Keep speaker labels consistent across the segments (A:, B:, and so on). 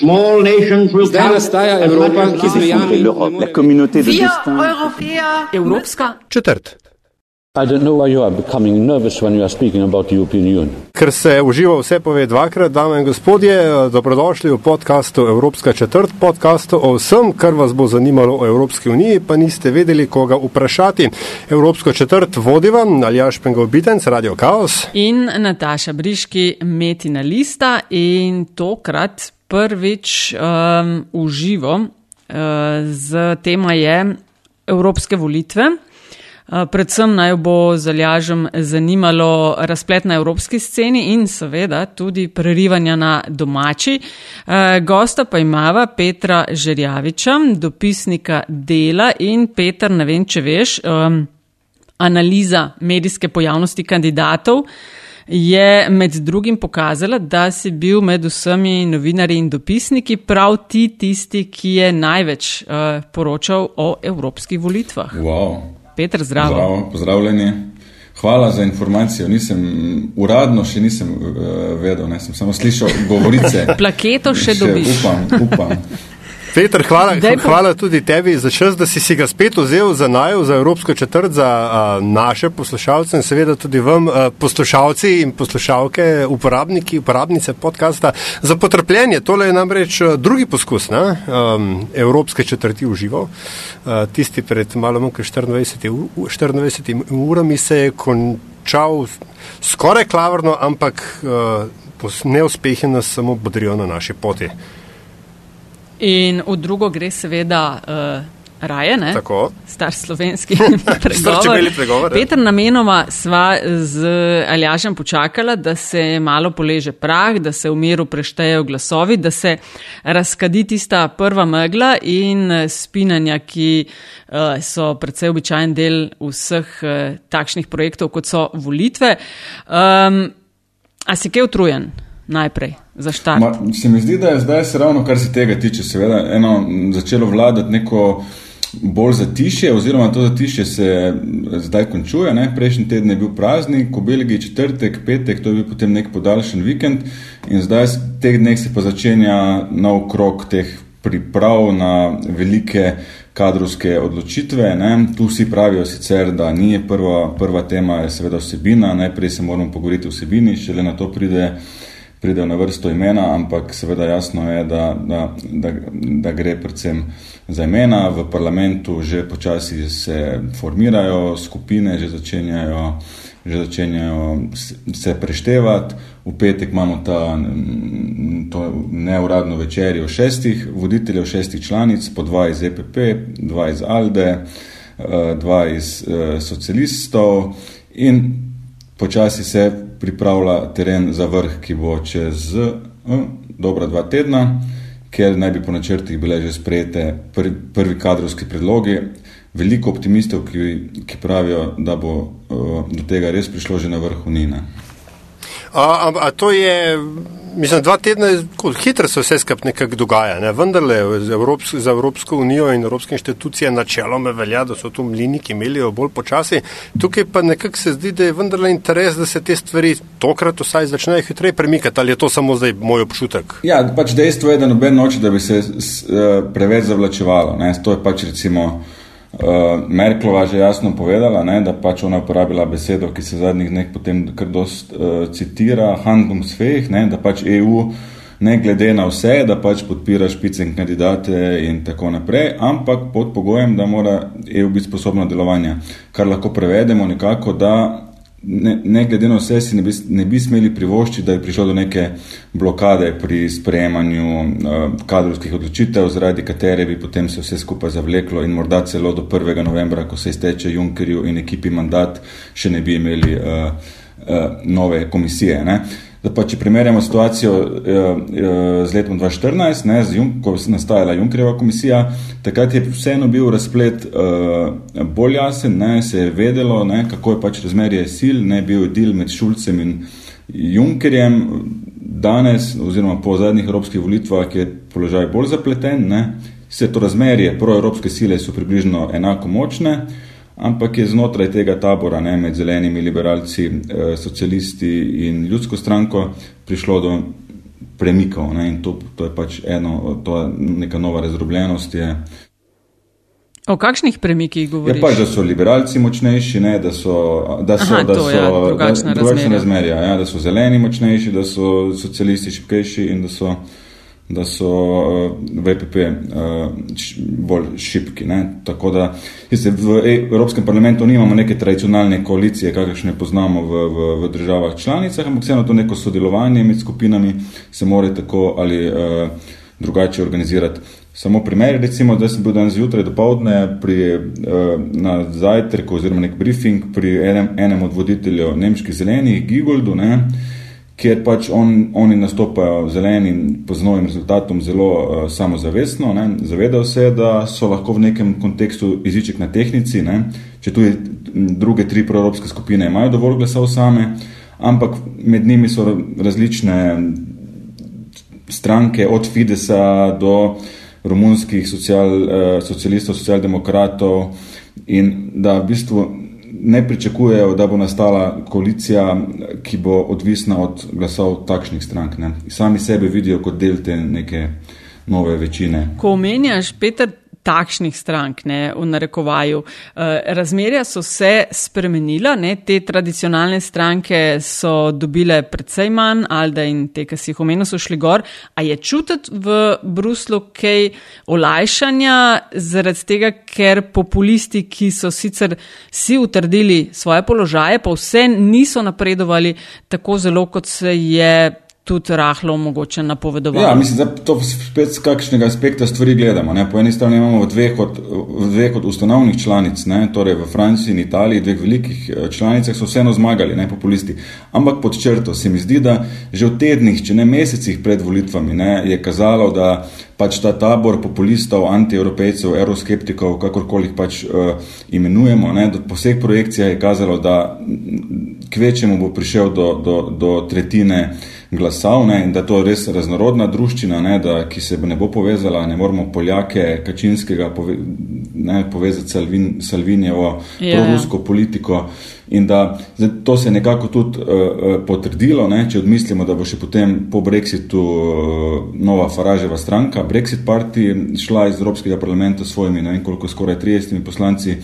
A: Zdaj nastaja Evropa, ki zmejami
B: la communauté de destin.
C: Evropska
D: Četrt.
E: I don't know why you are becoming nervous when you are speaking about the European Union.
D: Ker se uživa vse pove dvakrat, dame in gospodje, dobrodošli v podkastu Evropska četrt, podkastu o vsem, kar vas bo zanimalo o Evropski uniji, pa niste vedeli, koga vprašati. Evropsko četrt vodiva Aljaš Pengov Bitenc, Radio Chaos.
C: in Nataša Briški, Metina Lista in tokrat prvič um, v živo uh, z tema je Evropske volitve. Uh, Predvsem naj bo zalažem zanimalo razplet na evropski sceni in seveda tudi prerivanja na domači. Uh, Gosta pa imava Petra Žerjaviča, dopisnika dela in Petr, ne vem, če veš, um, analiza medijske pojavnosti kandidatov je med drugim pokazala, da si bil med vsemi novinarji in dopisniki prav ti tisti, ki je največ uh, poročal o evropskih volitvah.
F: Wow.
C: Petr, zdravo.
F: Zdravo, pozdravljeni. Hvala za informacijo. Nisem, uradno še nisem uh, vedel, ne, sem samo slišal govorice.
C: Plaketo še dobiš.
F: Upam, upam.
D: Petr, hvala,
C: Daj
D: hvala tudi tebi za čas, da si, si ga spet vzel za najo, za Evropsko četrt, za a, naše poslušalce in seveda tudi vam, a, poslušalci in poslušalke, uporabniki, uporabnice podcasta, za potrpljenje. Tole je namreč drugi poskus ne, um, Evropske četrti v živo. A, tisti pred malo manj kot 24, u- 24 urami se je končal skoraj klavrno, ampak a, pos- neuspehi nas samo bodrijo na naši poti.
C: In v drugo gre seveda uh, raje, ne?
D: Tako.
C: Star slovenski
D: čebelji pregovor, ja.
C: Petr, namenoma sva z Aljažem počakala, da se malo poleže prah, da se v miru preštejejo glasovi, da se razkadi tista prva megla in eh, spinanja, ki uh, so predvsej običajen del vseh uh, takšnih projektov, kot so volitve. Um, a si kaj utrujen? Najprej, za štart.
F: Ma, se mi zdi, da je zdaj se ravno kar se tega tiče, seveda, eno začelo vladati neko bolj zatišje, oziroma to zatišje se zdaj končuje. Ne? Prejšnji teden je bil praznik, v Belgiji četrtek, petek, to je bil potem nek podaljšan vikend in zdaj v teh dneh se pa začenja nov krok teh priprav na velike kadrovske odločitve. Ne? Tu vsi pravijo sicer, da ni prva, prva tema, je seveda vsebina, najprej se moramo pogovoriti o vsebini, šele na to pride pridejo na vrsto imena, ampak seveda jasno je, da, da, da, da gre predvsem za imena. V parlamentu že počasi se formirajo skupine, že začenjajo, že začenjajo se preštevati. V petek imamo ta mm, neuradno večerjo šestih voditeljev, šestih članic, po dva iz EPP, dva iz ALDE, eh, dva iz eh, socialistov in počasi se pripravlja teren za vrh, ki bo čez uh, dobra dva tedna, ker naj bi po načrtih bile že sprejete prvi, prvi kadrovski predlogi. Veliko optimistov, ki, ki pravijo, da bo uh, do tega res prišlo že na vrhu Nina.
D: A, a, a to je, mislim, dva tedna, je hitro se vse skupaj nekako dogaja. Ne? Vendarle za Evropsko, za Evropsko unijo in Evropske inštitucije načeloma velja, da so tu mlini, ki melijo bolj počasi. Tukaj pa nekako se zdi, da je vendarle interes, da se te stvari tokrat vsaj začnejo hitreje premikati. Ali je to samo zdaj moj občutek?
F: Ja, pač dejstvo je, da noben noče, da bi se s, eh, preveč zavlačevalo. Ne. To je pač recimo uh, Merklova že jasno povedala, ne, da pač ona uporabila besedo, ki se zadnjih dneh potem kar dost uh, citira, Handlungsfähig, ne, da pač EU ne glede na vse, da pač podpira špicen kandidate in tako naprej, ampak pod pogojem, da mora EU biti sposobna delovanja, kar lahko prevedemo nekako, da ne, ne glede na vse, si ne bi, ne bi smeli privoščiti, da je prišlo do neke blokade pri sprejemanju uh, kadrovskih odločitev, zaradi katere bi potem se vse skupaj zavleklo in morda celo do 1. novembra, ko se izteče Junkerju in ekipi mandat, še ne bi imeli uh, uh, nove komisije. Ne. Da pa, če primerjamo situacijo eh, eh, z letom 2014, ne, z Jun, ko je nastajala Junkerjeva komisija, takrat je vseeno bil razplet eh, bolj jasen, ne, se je vedelo, ne, kako je pač razmerje sil, ne bil del med Šulcem in Junkerjem. Danes, oziroma po zadnjih evropskih volitvah, je položaj bolj zapleten. Ne, vse to razmerje proevropske sile so približno enako močne ampak je znotraj tega tabora, ne, med zelenimi liberalci, eh, socialisti in ljudsko stranko, prišlo do premikov. Ne? In to, to je pač eno, to je neka nova razdrobljenost. Je.
C: O kakšnih premikih govoriš?
F: Je pač, da so liberalci močnejši, ne, da so, da so,
C: Aha,
F: da
C: to,
F: so
C: ja, drugačna
F: da, drugačna
C: razmerja.
F: ja, da so zeleni močnejši, da so socialisti šipkejši in da so, da so uh, VPP uh, š, bolj šipki. Ne. Tako da se v E- Evropskem parlamentu nimamo neke tradicionalne koalicije, kakršne poznamo v, v, v državah članicah, ampak vseeno to neko sodelovanje med skupinami se more tako ali uh, drugače organizirati. Samo primer, recimo, da sem bil danes zjutraj do povdne pri, eh, na zajtrku oziroma nek briefing pri enem, enem od voditeljev nemških zelenih, Gigoldu, ne, kjer pač on, oni nastopajo zelenim po novim rezultatom zelo uh, samozavestno, ne, zavedajo se, da so lahko v nekem kontekstu jeziček na tehnici, ne, če tudi druge tri proevropske skupine imajo dovolj glasov same, ampak med njimi so različne stranke od Fidesa do romunskih social, eh, socialistov, socialdemokratov in da v bistvu ne pričakujejo, da bo nastala koalicija, ki bo odvisna od glasov takšnih strank. Ne. Sami sebe vidijo kot del te neke nove večine.
C: Ko omenjaš, Peter, takšnih strank, ne, v narekovaju, eh, razmerja so se spremenila, ne, te tradicionalne stranke so dobile predvsej manj, Alda in te, ki si jih omenil, so šli gor. A je čutiti v Bruslu kaj olajšanja zaradi tega, ker populisti, ki so sicer si utrdili svoje položaje, pa vse niso napredovali tako zelo, kot se je tudi rahlo mogoče napovedovalo.
F: Ja, mislim, da to spet z kakšnega aspekta stvari gledamo. Ne? Po eni strani imamo dveh od, dveh od ustanovnih članic, ne? torej v Franciji in Italiji, dveh velikih eh, članicah, so vseeno zmagali, ne populisti. Ampak pod črto se mi zdi, da že v tednih, če ne mesecih pred volitvami, ne, je kazalo, da pač ta tabor populistov, antievropejcev, euroskeptikov, kakorkoli jih pač uh, imenujemo, ne, po vseh projekcijah je kazalo, da kvečemu bo prišel do, do, do tretjine glasov ne, in da to je res raznorodna druščina, ne, da, ki se ne bo povezala, ne moramo Poljake, Kačinskega pove, ne, povezati Salvin, Salvinjevo
C: Ja.
F: prorusko politiko in da zdaj, to se je nekako tudi uh, potrdilo, ne, če odmislimo, da bo še potem po Brexitu uh, nova Faraževa stranka, Brexit Party, šla iz Evropskega parlamenta s svojimi, ne vem koliko, skoraj 30 poslanci,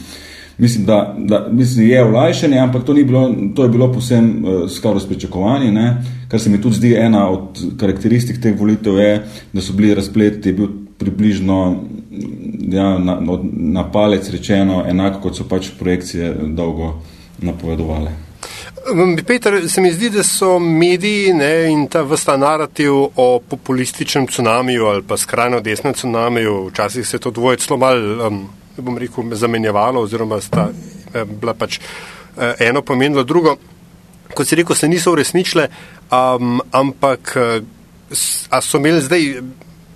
F: Mislim, da, da mislim, je olajšanje, ampak to, bilo, to je bilo posem uh, skoro s pričakovanji. Ne? Kar se mi tudi zdi ena od karakteristik teh volitev, je, da so bili razpleti, je bil približno ja, na, na palec rečeno enako, kot so pač projekcije dolgo napovedovale.
D: Um, Peter, se mi zdi, da so mediji ne, in ta vrsta narativ o populističnem cunamiju ali pa skrajno desnem cunamiju, včasih se je to dvoje celo mal, um, bom rekel, zamenjevalo oziroma sta eh, bila pač eh, eno pomenilo drugo. Kot si rekel, se niso uresničile, um, ampak eh, a so imeli zdaj,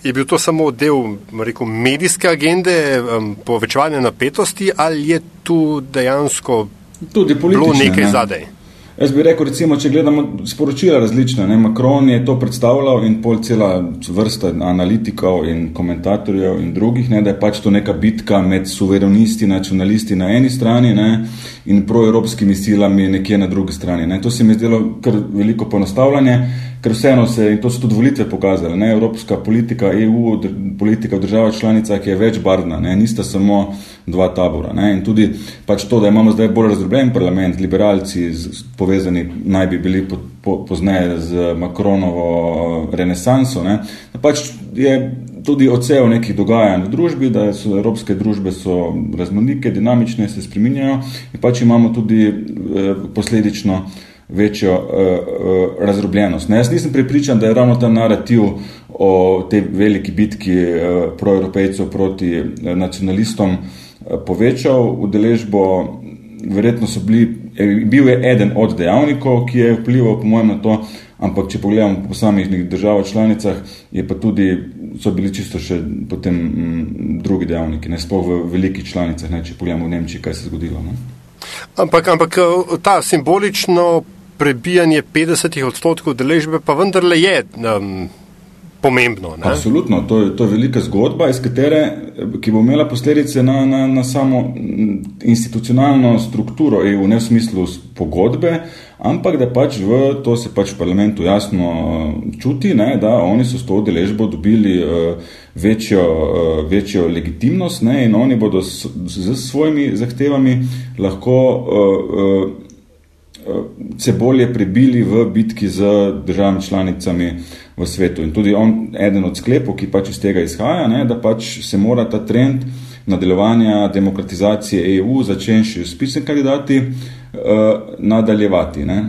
D: je bil to samo del rekel, medijske agende, um, povečevanja napetosti ali je tu dejansko
F: Tudi
D: bilo nekaj
F: ne.
D: zadej?
F: Jaz bi rekel, recimo, če gledamo sporočila različna, ne, Macron je to predstavljal in pol cela vrsta analitikov in komentatorjev in drugih, ne, da je pač to neka bitka med suverenisti, nacionalisti na eni strani ne, in proevropskimi silami nekje na drugi strani. Ne. To se mi je zdelo kar veliko ponastavljanje, ker vseeno se, in to so tudi volitve pokazale, ne, evropska politika, EU, politika v državah članicah je večbarvna, ne, nista samo dva tabora. Ne, in tudi pač to, da imamo zdaj bolj razdrobljen parlament, liberalci z, povezani naj bi bili po, po, pozneje z Macronovo renesanso, ne, da pač je tudi odsev nekih dogajanj v družbi, da so evropske družbe so raznolike, dinamične, se spreminjajo in pač imamo tudi eh, posledično večjo uh, uh, razdrobljenost. Ne, jaz nisem prepričan, da je ravno ta narativ o tej veliki bitki uh, proevropejcev proti uh, nacionalistom uh, povečal udeležbo. Verjetno so bili, eh, bil je eden od dejavnikov, ki je vplival, po mojem, na to, ampak če pogledamo po posameznih državah članicah, je pa tudi, so bili čisto še potem m, drugi dejavniki, ne sploh v velikih članicah, ne, če pogledamo v Nemčiji, kaj se je zgodilo. Ne.
D: Ampak, ampak eh, ta simbolično prebijanje 50 odstotkov deležbe pa vendarle je um, pomembno. Ne?
F: Absolutno, to je, to je velika zgodba, katere, ki bo imela posledice na, na, na samo institucionalno strukturo EU, ne v smislu pogodbe, ampak da pač v to se pač v parlamentu jasno čuti, ne, da oni so s to udeležbo dobili uh, večjo, uh, večjo legitimnost ne, in oni bodo s, z svojimi zahtevami lahko uh, uh, se bolje prebili v bitki z državami članicami v svetu. In tudi on, eden od sklepov, ki pač iz tega izhaja, ne, da pač se mora ta trend nadaljevanja demokratizacije EU, začenši s pisem kandidati, uh, nadaljevati. Ne.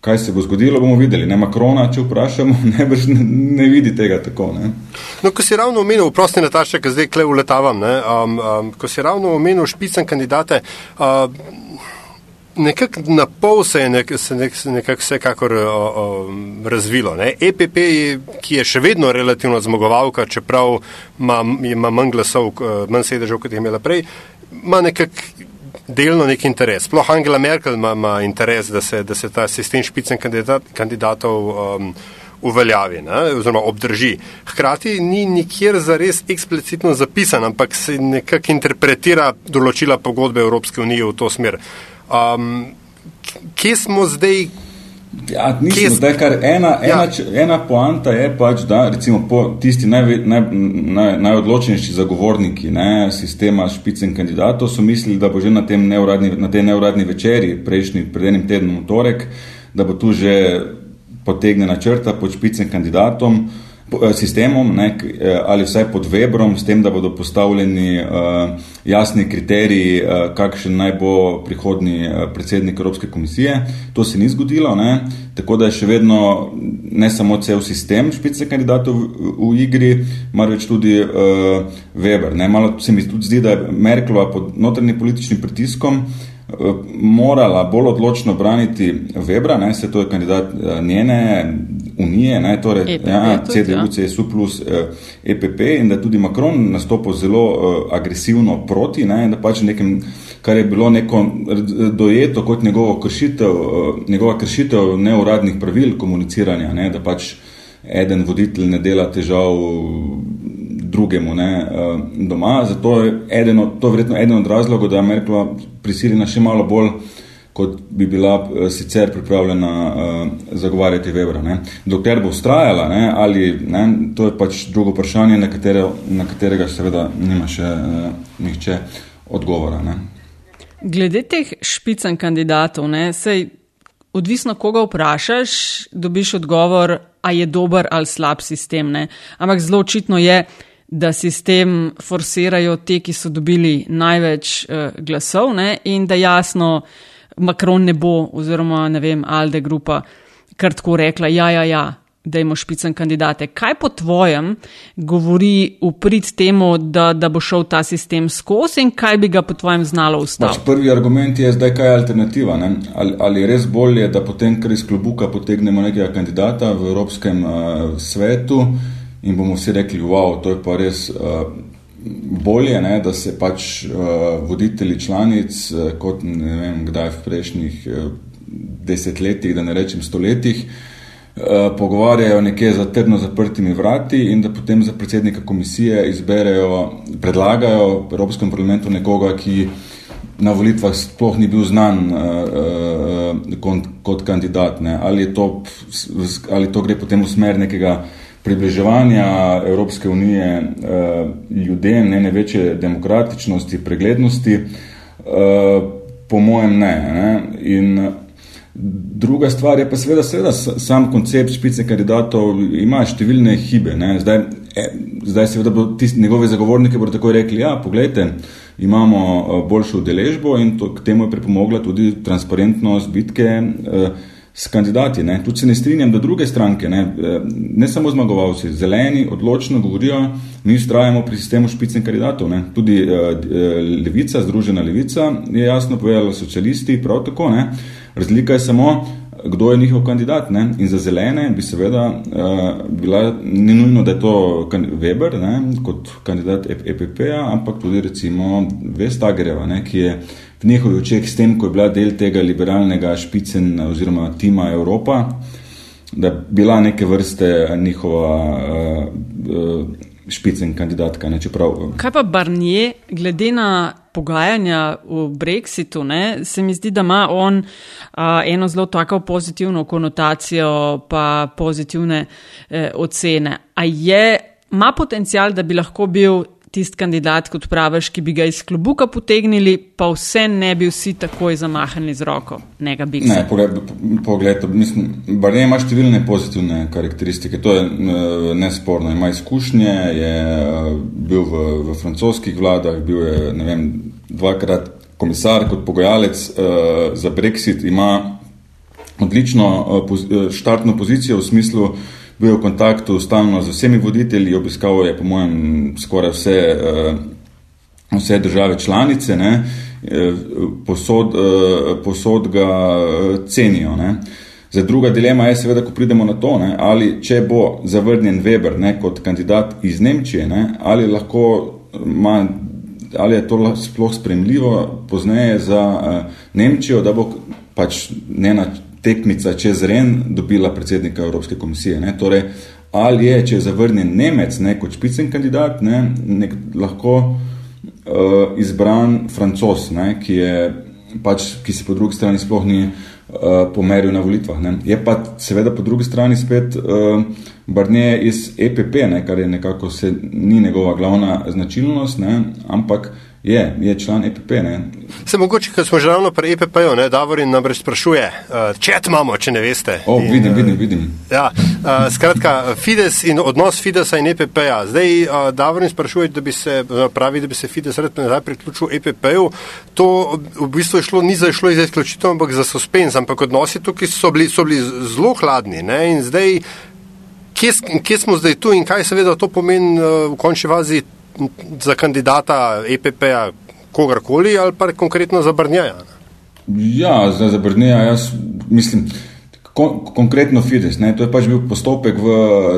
F: Kaj se bo zgodilo, bomo videli. Ne Makrona, če vprašamo, ne, ne, ne vidi tega tako. Ne.
D: No, ko si ravno omenil, prosti Nataša, ki zdaj kle uletavam, ne, um, um, ko si ravno omenil špicen kandidate, uh, nekako na pol se je nek, se nek, nekako vsekakor o, o, razvilo. Ne? EPP, je, ki je še vedno relativno zmagovalka, čeprav ima, ima manj glasov, manj sedežev, kot je imela prej, ima nekako delno nek interes. Sploh Angela Merkel ima, ima interes, da se, da se ta sistem špicen kandidat, kandidatov um, uveljavi ne? oziroma obdrži. Hkrati ni nikjer zares eksplicitno zapisan, ampak se nekako interpretira določila pogodbe Evropske unije v to smer. Um, kje smo zdaj?
F: Ja, nismo, zdaj, kar ena, ja. ena, ena poanta je pač, da recimo po tisti naj, naj, naj, najodločenejši zagovorniki ne, sistema špicen kandidatov so mislili, da bo že na, neuradni, na tej neuradni večeri, prejšnji, pred enim tednom v torek, da bo tu že potegnjena črta pod špicen kandidatom. Eh, sistemom ne, eh, ali vsaj pod Webrom, s tem, da bodo postavljeni uh, jasni kriteriji, uh, kakšen naj bo prihodni uh, predsednik Evropske komisije. To se ni zgodilo, ne, tako da je še vedno ne samo cel sistem špice kandidatov v, v igri, marveč tudi uh, Weber. Ne. Malo se mi tudi zdi, da je Merklova pod notrnim političnim pritiskom morala bolj odločno braniti Webra, ne, se to je kandidat njene unije, ne, torej EPP, ja, CDU, ja. CSU plus eh, EPP in da tudi Macron nastopil zelo eh, agresivno proti, ne, da pač nekem, kar je bilo neko dojeto kot njegovo kršitev, eh, njegova kršitev neuradnih pravil komuniciranja, ne, da pač eden voditelj ne dela težav drugemu ne, eh, doma. Zato je eden od, to verjetno eden od razlogov, da je Merklova prisiljena še malo bolj kot bi bila eh, sicer pripravljena uh, zagovarjati Webra. Ne. Dokler bo ustrajala, ne, ali ne, to je pač drugo vprašanje, na, katere, na katerega seveda nima še uh, nihče odgovora. Ne.
C: Glede teh špicen kandidatov, ne, sej odvisno, koga vprašaš, dobiš odgovor, a je dober ali slab sistem. Ne. Ampak zelo očitno je, da sistem forsirajo te, ki so dobili največ uh, glasov ne, in da jasno, Macron ne bo, oziroma ne vem, Alde grupa, kar tako rekla, ja, ja, ja. Da imamo špicen kandidate. Kaj po tvojem govori v prid temu, da, da bo šel ta sistem skozi in kaj bi ga po tvojem znalo ustaviti?
F: Pač prvi argument je zdaj, kaj je alternativa. Ali, ali je res bolje, da potem kar iz klobuka potegnemo nekega kandidata v Evropskem uh, svetu in bomo vsi rekli, wow, to je pa res. Uh, bolje, ne, da se pač uh, voditelji članic, uh, kot ne vem, kdaj v prejšnjih uh, desetletjih, da ne rečem stoletjih, uh, pogovarjajo nekje za trdno zaprtimi vrati in da potem za predsednika komisije izberejo, predlagajo v Evropskem parlamentu nekoga, ki na volitvah sploh ni bil znan uh, uh, kot, kot kandidat. Ne. Ali, to, ali to gre potem v smer nekega približevanja Evropske unije eh, ljudem, ne, ne večje demokratičnosti, preglednosti, eh, po mojem ne. ne. In druga stvar je pa seveda, seveda sam koncept špice kandidatov ima številne hibe. Ne. Zdaj, eh, zdaj seveda bo tisti njegovi zagovorniki bodo tako rekli, ja, pogledajte, imamo boljšo udeležbo in to, k temu je pripomogla tudi transparentnost bitke, s kandidati. Ne. Tudi se ne strinjam, da druge stranke, ne, eh, ne samo zmagovalci, zeleni odločno govorijo, mi ustrajamo pri sistemu špicnih kandidatov. Ne. Tudi uh, levica, združena levica je jasno povedala, socialisti prav tako. Ne. Razlika je samo, kdo je njihov kandidat. Ne. In za zelene bi seveda uh, bila, ni nujno, da je to Weber ne, kot kandidat EPP-a, ampak tudi recimo Vestagereva, ne, ki je v njihovih očeh s tem, ko je bila del tega liberalnega špicen oziroma tima Evropa, da je bila neke vrste njihova uh, uh, špicen kandidatka. Ne, čeprav,
C: Kaj pa Barnier, glede na pogajanja v Brexitu, ne, se mi zdi, da ima on a, eno zelo tako pozitivno konotacijo, pa pozitivne eh, ocene. A je, ima potencial, da bi lahko bil tisti kandidat, kot praviš, ki bi ga iz klobuka potegnili, pa vse ne bi vsi takoj zamahali z roko. Ne,
F: ne pogled, Barnier ima številne pozitivne karakteristike, to je nesporno. Ima izkušnje, je bil v, v francoskih vladah, bil je vem, dvakrat komisar kot pogajalec uh, za Brexit, ima odlično uh, poz, štartno pozicijo v smislu, bil v kontaktu stalno z vsemi voditelji, obiskal je, po mojem, skoraj vse, uh, vse države članice, ne, posod, uh, posod ga cenijo. Ne. Zdaj, druga dilema je, seveda, ko pridemo na to, ne, ali če bo zavrnjen Weber ne, kot kandidat iz Nemčije, ne, ali lahko ima. Ali je to sploh spremljivo pozneje za uh, Nemčijo, da bo pač njena tekmica čez Ren dobila predsednika Evropske komisije. Ne? Torej, ali je, če je zavrnjen Nemec ne, kot špicen kandidat, ne, nek, lahko uh, izbran Francos, ne, ki, je, pač, ki se po drugi strani sploh ni uh, pomeril na volitvah. Ne. Je pa seveda po drugi strani spet uh, Barnier iz EPP, ne, kar je nekako se, ni njegova glavna značilnost, ne, ampak je, je član EPP. Ne.
D: Se mogoče, ker smo že ravno pri EPP-ju, ne, Davorin namreč sprašuje, uh, čet imamo, če ne veste.
F: O, in, vidim, vidim, vidim.
D: Ja, uh, skratka, Fides in odnos Fidesa in EPP-ja. Zdaj uh, Davorin sprašuje, da bi se, pravi, da bi se Fides rad nazaj priključil EPP-ju. To v bistvu je šlo, ni zašlo iz izključitev, ampak za suspens, ampak odnosi tukaj so bili, so bili zelo hladni. Ne, in zdaj, kje, kje smo zdaj tu in kaj seveda to pomeni uh, v končni fazi za kandidata EPP-ja kogarkoli ali pa konkretno za Brnjaja?
F: Ja, za, za Brnjaja jaz mislim. Kon, konkretno Fides, ne, to je pač bil postopek v,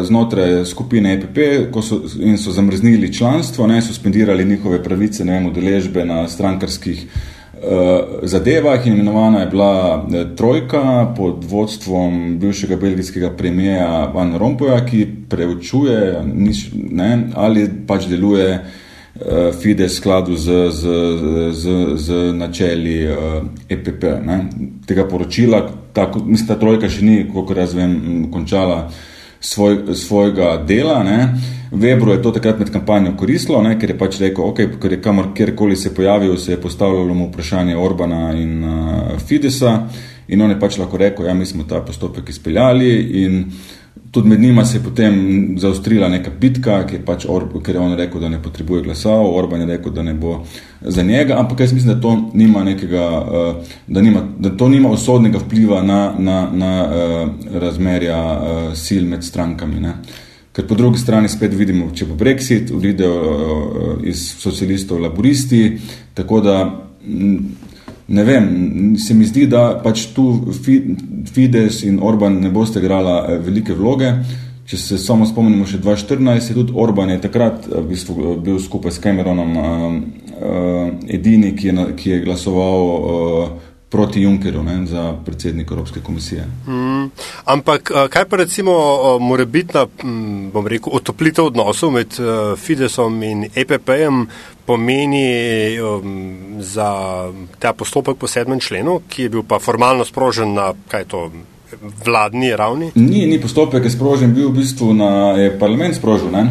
F: znotraj skupine EPP ko so, so zamrznili članstvo, ne, suspendirali njihove pravice, ne vem, udeležbe na strankarskih uh, zadevah in imenovana je bila ne, trojka pod vodstvom bivšega belgijskega premijeja Van Rompuja, ki preučuje, nič, ne, ali pač deluje uh, Fides skladu z, z, z, z načeli EPP. Ne. Tega poročila tako, mislim, ta trojka še ni, kako jaz vem, končala svoj, svojega dela. Ne. Webru je to takrat med kampanjo koristilo, ne, ker je pač rekel, ok, ker je kamor kjerkoli se pojavil, se je postavljalo mu vprašanje Orbana in uh, Fidesa in on je pač lahko rekel, ja, mi smo ta postopek izpeljali in tudi med njima se je potem zaostrila neka bitka, ker je, pač Orb, ker je on rekel, da ne potrebuje glasov, Orban je rekel, da ne bo za njega, ampak jaz mislim, da to nima nekega, uh, da, nima, da to nima osodnega vpliva na, na, na uh, razmerja uh, sil med strankami. Ne. Ker po drugi strani spet vidimo, če bo Brexit, odidejo iz socialistov laboristi, tako da ne vem, se mi zdi, da pač tu Fides in Orban ne boste igrala velike vloge. Če se samo spomnimo še 2014, je tudi Orban je takrat v bistvu bil skupaj s Cameronom edini, ki je, ki je glasoval proti Junckeru ne, za predsednik Evropske komisije.
D: Mm, ampak kaj pa recimo morebitna, bom rekel, otoplitev odnosov med Fidesom in EPP-jem pomeni um, za ta postopek po sedmem členu, ki je bil pa formalno sprožen na, kaj to, vladni ravni?
F: Ni, ni postopek je sprožen, bil v bistvu na, je parlament sprožil, ne,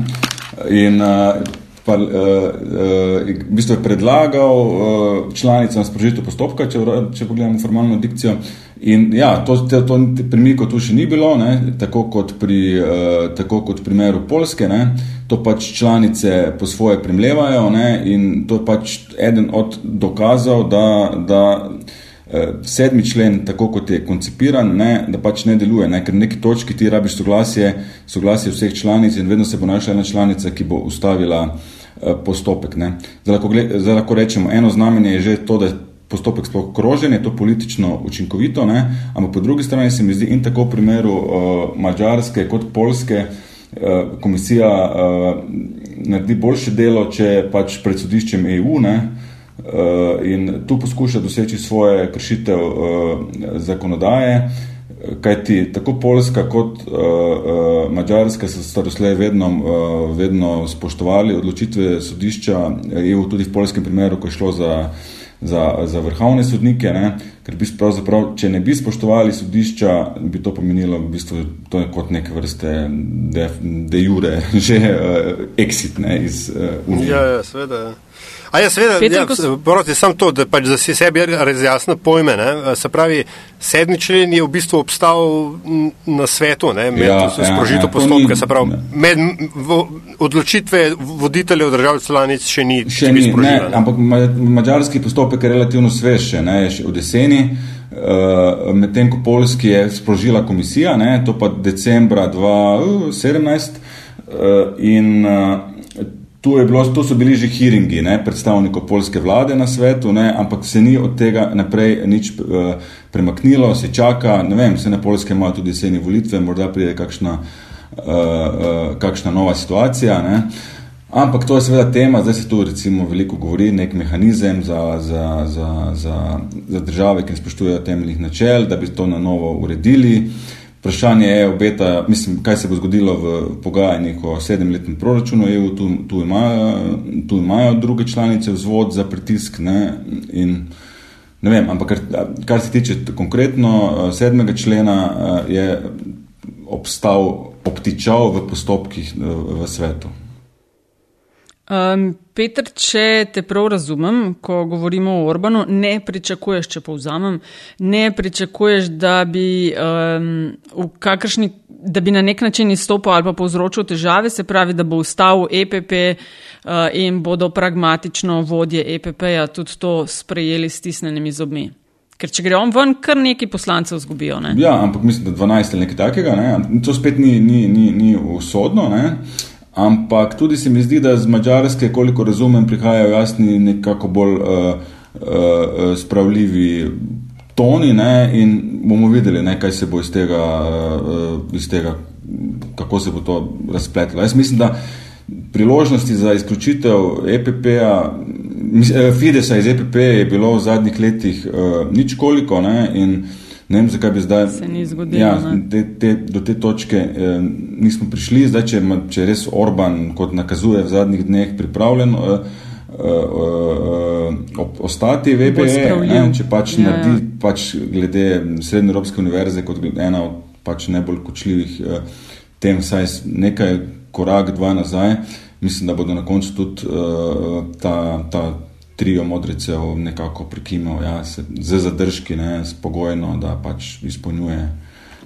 F: in uh, pa, uh, uh, v bistvu je predlagal uh, članicam sprožitev postopka, če, če pogledamo formalno dikcijo. In ja, to, to, to premiko tu še ni bilo, ne, tako, kot pri, uh, tako kot v primeru Polske, ne, to pač članice po svoje premlevajo ne, in to je pač eden od dokazov, da, da sedmi člen, tako kot je koncipiran, ne, da pač ne deluje, ne, ker v neki točki ti rabiš soglasje, soglasje vseh članic in vedno se bo našla ena članica, ki bo ustavila postopek. Ne. Zdaj, lahko, zdaj lahko rečemo, eno znamenje je že to, da postopek sploh krožen, je to politično učinkovito, ne, ampak po drugi strani se mi zdi in tako v primeru uh, Mačarske kot Polske uh, komisija uh, naredi boljše delo, če pač pred sodiščem EU, ne, Uh, in tu poskuša doseči svoje kršitev uh, zakonodaje, Kaj ti tako Poljska kot uh, uh, Mačarska so staroslej vedno, uh, vedno spoštovali odločitve sodišča EU, tudi v polskem primeru, ko je šlo za, za, za vrhovne sodnike, ne? ker bi pravzaprav, če ne bi spoštovali sodišča, bi to pomenilo v bistvu to kot neke vrste de, de jure, že uh, exit ne, iz uh, Unije.
D: Ja, ja, seveda. Ja. A ja, seveda,
C: Peter,
D: ja,
C: s-
D: proti sam to, da pač za si sebi razjasno pojme. Ne? Se pravi, sedmi člen je v bistvu obstal na svetu, ne? med
F: Ja,
D: ja,
F: ja, ja, to
D: postopka.
F: ni-
D: Se pravi,
F: ne.
D: med v, odločitve voditeljev držav članic še ni,
F: Še ni, ne,
D: sprožila, ne?
F: ampak ma, mađarski postopek je relativno svež, še, ne, je še od jeseni, uh, medtem ko polski je sprožila komisija, ne, to pa decembra 2017 uh, in uh, je bilo, tu so bili že hearingi ne, predstavnikov polske vlade na svetu, ne, ampak se ni od tega naprej nič uh, premaknilo, se čaka, ne vem, se na polske imajo tudi jeseni volitve, morda pride kakšna, uh, uh, kakšna nova situacija. Ne. Ampak to je seveda tema, zdaj se tu recimo veliko govori, nek mehanizem za, za, za, za, za države, ki ne spoštujejo temeljnih načel, da bi to na novo uredili. Vprašanje je, obeta, mislim, kaj se bo zgodilo v pogajanjih o sedemletnem proračunu EU, tu, tu, imajo, tu imajo druge članice vzvod za pritisk. Ne, in, ne vem, ampak kar, kar se tiče konkretno eh, sedmega člena, eh, je obstal, obtičal v postopkih eh, v svetu.
C: Um, Peter, če te prav razumem, ko govorimo o Orbanu, ne pričakuješ, če povzamem, ne pričakuješ, da bi, um, kakršni, da bi na nek način izstopil ali pa povzročil težave, se pravi, da bo ustal EPP uh, in bodo pragmatično vodje EPP-ja tudi to sprejeli s tisnenimi zobmi. Ker če gre on ven, kar neki poslancev zgubijo. Ne?
F: Ja, ampak mislim, da 12 ali nekaj takega, ne? to spet ni, ni, ni, ni usodno. Ne? Ampak tudi se mi zdi, da z Mačarske, koliko razumem, prihajajo jasni, nekako bolj uh, uh, spravljivi toni ne? in bomo videli, ne, kaj se bo iz tega, uh, iz tega, kako se bo to razpletlo. Jaz mislim, da priložnosti za izključitev EPP-a, Fidesa iz EPP je bilo v zadnjih letih uh, nič koliko ne? in ne vem, zakaj bi zdaj.
C: Se ni zgodilo,
F: Ja, te, te, do te točke eh, nismo prišli, zdaj, če, če res Orban, kot nakazuje v zadnjih dneh, pripravljen eh, eh, eh, ostati v EPE,
C: spravljiv.
F: ne, če pač
C: Ja,
F: ja,
C: ja.
F: naredi pač glede Srednje Evropske univerze kot ena od pač najbolj kočljivih eh, tem, vsaj nekaj korak, dva nazaj, mislim, da bodo na koncu tudi eh, ta, ta trio modricev nekako prekimal, ja, se, z zadržki, ne, spogojno, da pač izpolnjuje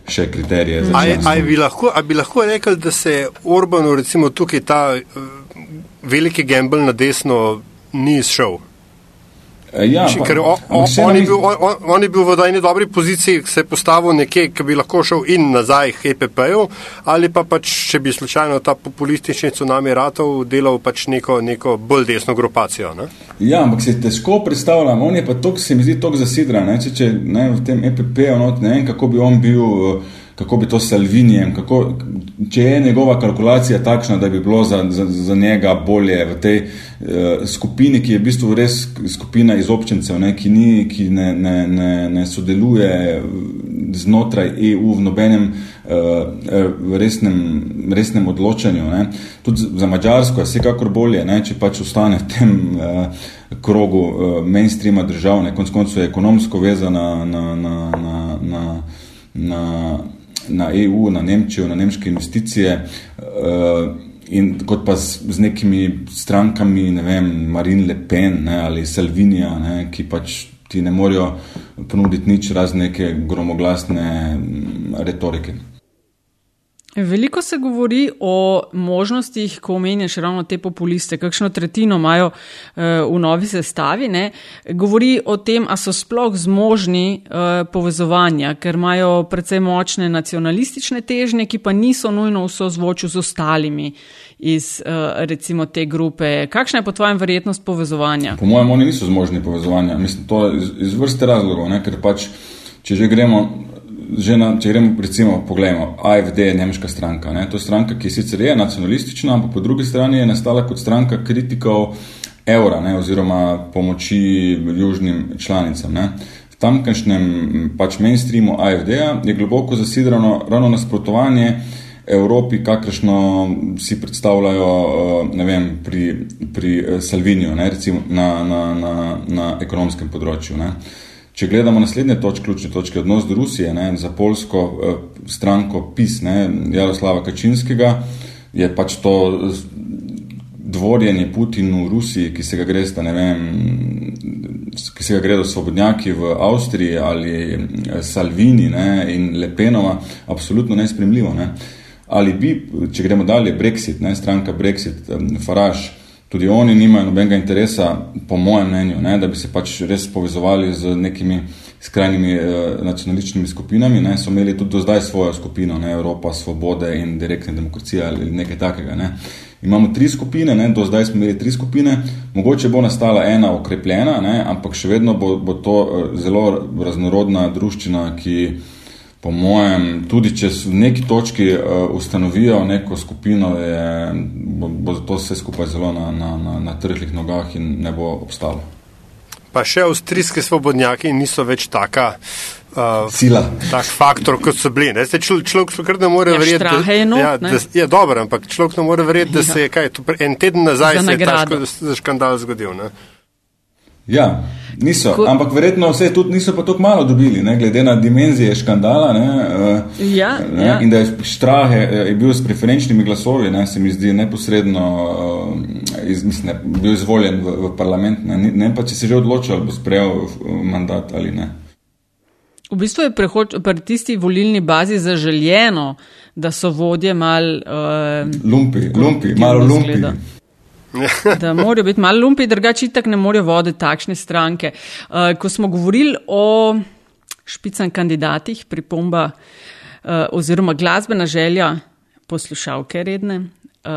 F: še kriterije za
D: A, je-
F: članstvo.
D: a, je bi lahko, a bi lahko rekli, da se Orbanu recimo tukaj ta uh, veliki gamble na desno ni izšel?
F: Ja,
D: Če,
F: pa-
D: ker o, o, on, je bil, on, on je bil v eni dobri poziciji, se je postavil nekje, ki bi lahko šel in nazaj k EPP-ju, ali pa pač, če bi slučajno ta populistični tsunami ratov delal pač neko, neko bolj desno grupacijo. Ne?
F: Ja, ampak se težko predstavljam, on je pa tok, se mi zdi tok zasidran, ne, če, če ne, v tem EPP-u, not, ne vem, kako bi on bil, eh, kako bi to s Salvinijem, kako, če je njegova kalkulacija takšna, da bi bilo za, za, za njega bolje v tej uh, skupini, ki je v bistvu res skupina izobčencev, ne, ki, ni, ki ne, ne, ne, ne sodeluje znotraj EU v nobenem uh, resnem, resnem odločanju. Ne. Tudi za Mačarsko je vsekakor bolje, ne, če pač ostane v tem uh, krogu uh, mainstreama držav, ne, konc koncev je ekonomsko vezana na, na, na, na, na, na EU, na Nemčijo, na nemške investicije. Uh, In kot pa z, z nekimi strankami, ne vem, Marine Le Pen ne, ali Salvinija, ne, ki pač ti ne morejo ponuditi nič razen neke gromoglasne mm, retorike.
C: Veliko se govori o možnostih, ko omenjaš ravno te populiste, kakšno tretjino imajo uh, v novi sestavi. Ne? Govori o tem, a so sploh zmožni uh, povezovanja, ker imajo precej močne nacionalistične težnje, ki pa niso nujno v sozvočju z ostalimi iz uh, recimo te grupe. Kakšna je po tvojem verjetnost povezovanja?
F: Po mojem, oni niso zmožni povezovanja. Mislim, to je iz, iz vrste razlogov, ne? ker pač, če že gremo. Že na, če gremo, recimo, pogledamo, AFD je nemška stranka. Ne? To je stranka, ki sicer je nacionalistična, ampak po drugi strani je nastala kot stranka kritikov evra ne? oziroma pomoči južnim članicam. Ne? tamkajšnjem pač mainstreamu AFD-ja je globoko zasidrano ravno nasprotovanje Evropi, kakršno si predstavljajo ne vem, pri, pri Salviniju, ne, recimo na, na, na, na ekonomskem področju. Ne. Če gledamo naslednje točke, ključne točke, odnos do Rusije, ne, za polsko eh, stranko PIS, ne, Jaroslava Kačinskega, je pač to dvorjenje Putinu v Rusiji, ki se ga gre sta, ne vem, ki se ga gredo svobodnjaki v Avstriji ali eh, Salvini ne, in Lepenova, absolutno nespremljivo. Ne. Ali bi, če gremo dalje, Brexit, ne, stranka Brexit, Farage, tudi oni nimajo nobenega interesa, po mojem mnenju, ne, da bi se pač res povezovali z nekimi skrajnimi eh, nacionalističnimi skupinami, ne, so imeli tudi do zdaj svojo skupino, ne, Evropa, Svobode in direktna demokracija ali nekaj takega. Ne. Imamo tri skupine, ne, do zdaj smo imeli tri skupine, mogoče bo nastala ena okrepljena, ne, ampak še vedno bo, bo to eh, zelo raznorodna druščina, ki po mojem, tudi če v neki točki uh, ustanovijo neko skupino, je, bo, bo to vse skupaj zelo na, na, na, na trhlih nogah in ne bo obstalo.
D: Pa še avstrijski svobodnjaki niso več taka.
F: Uh, Sila.
D: Tak faktor, kot so bili. Člo, človek človek ne more
C: ja,
D: verjeti,
C: da je
D: ja, da, ja, dobro, ampak človek ne more verjeti, da ja. se je kaj, en teden nazaj se je ta škandal zgodil. Ne?
F: Ja, niso, Ko, ampak verjetno vse tudi niso pa tako malo dobili, ne, glede na dimenzije škandala. Ne,
C: uh, ja,
F: ne,
C: ja.
F: In da je Štrahe je bil s preferenčnimi glasovi, ne, se mi zdi neposredno, uh, iz, mislim, ne, bil izvoljen v, v parlament. Ne, ne pa, če se že odločil, bo sprejel mandat ali ne.
C: V bistvu je pri tisti volilni bazi zaželjeno, da so vodje mal. Uh,
F: lumpi, lumpi, malo lumpi. Zgleda.
C: da morajo biti malo lumpi, drugače itak ne morejo voditi takšne stranke. Uh, ko smo govorili o špicam kandidatih, pripomba uh, oziroma glasbena želja poslušalke redne. Uh,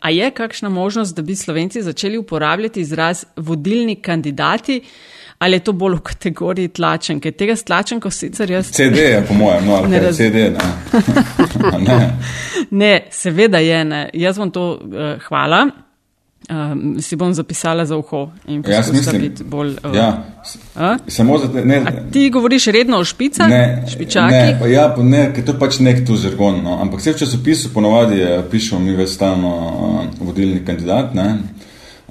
C: a je kakšna možnost, da bi Slovenci začeli uporabljati izraz vodilni kandidati? Ali je to bolj v kategoriji tlačenke? Tega s tlačenko sicer jaz.
F: CD je, po mojem, no, ne razumem. CD, ne.
C: ne. ne, seveda je, ne. Jaz vam to uh, hvala. Um, si bom zapisala za uho in poskušala biti bolj. Uh,
F: ja, samo za te. Ne,
C: ti govoriš redno o špicah,
F: ne,
C: špičaki?
F: Ne, pa ja, pa ne, ker to pač nek tu žargon. No. Ampak vse v časopisu ponovadi pišemo mi več stalno uh, vodilni kandidat. Ne.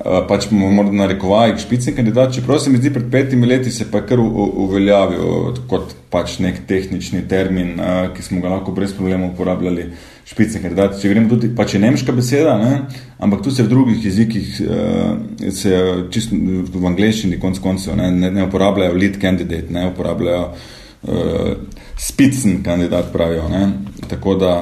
F: Uh, pač moramo narekovati špicni kandidat. Čeprav se mi zdi, pred petimi leti se pa je kar uveljavil kot pač nek tehnični termin, uh, ki smo ga lahko brez problema uporabljali špicni kandidat. Če gremo tudi, pač je nemška beseda, ne? ampak tu se v drugih jezikih, uh, se čisto v angleščini, konc koncev, ne? Ne, ne uporabljajo lead candidate, ne uporabljajo uh, spicen kandidat, pravijo. Ne? Tako da.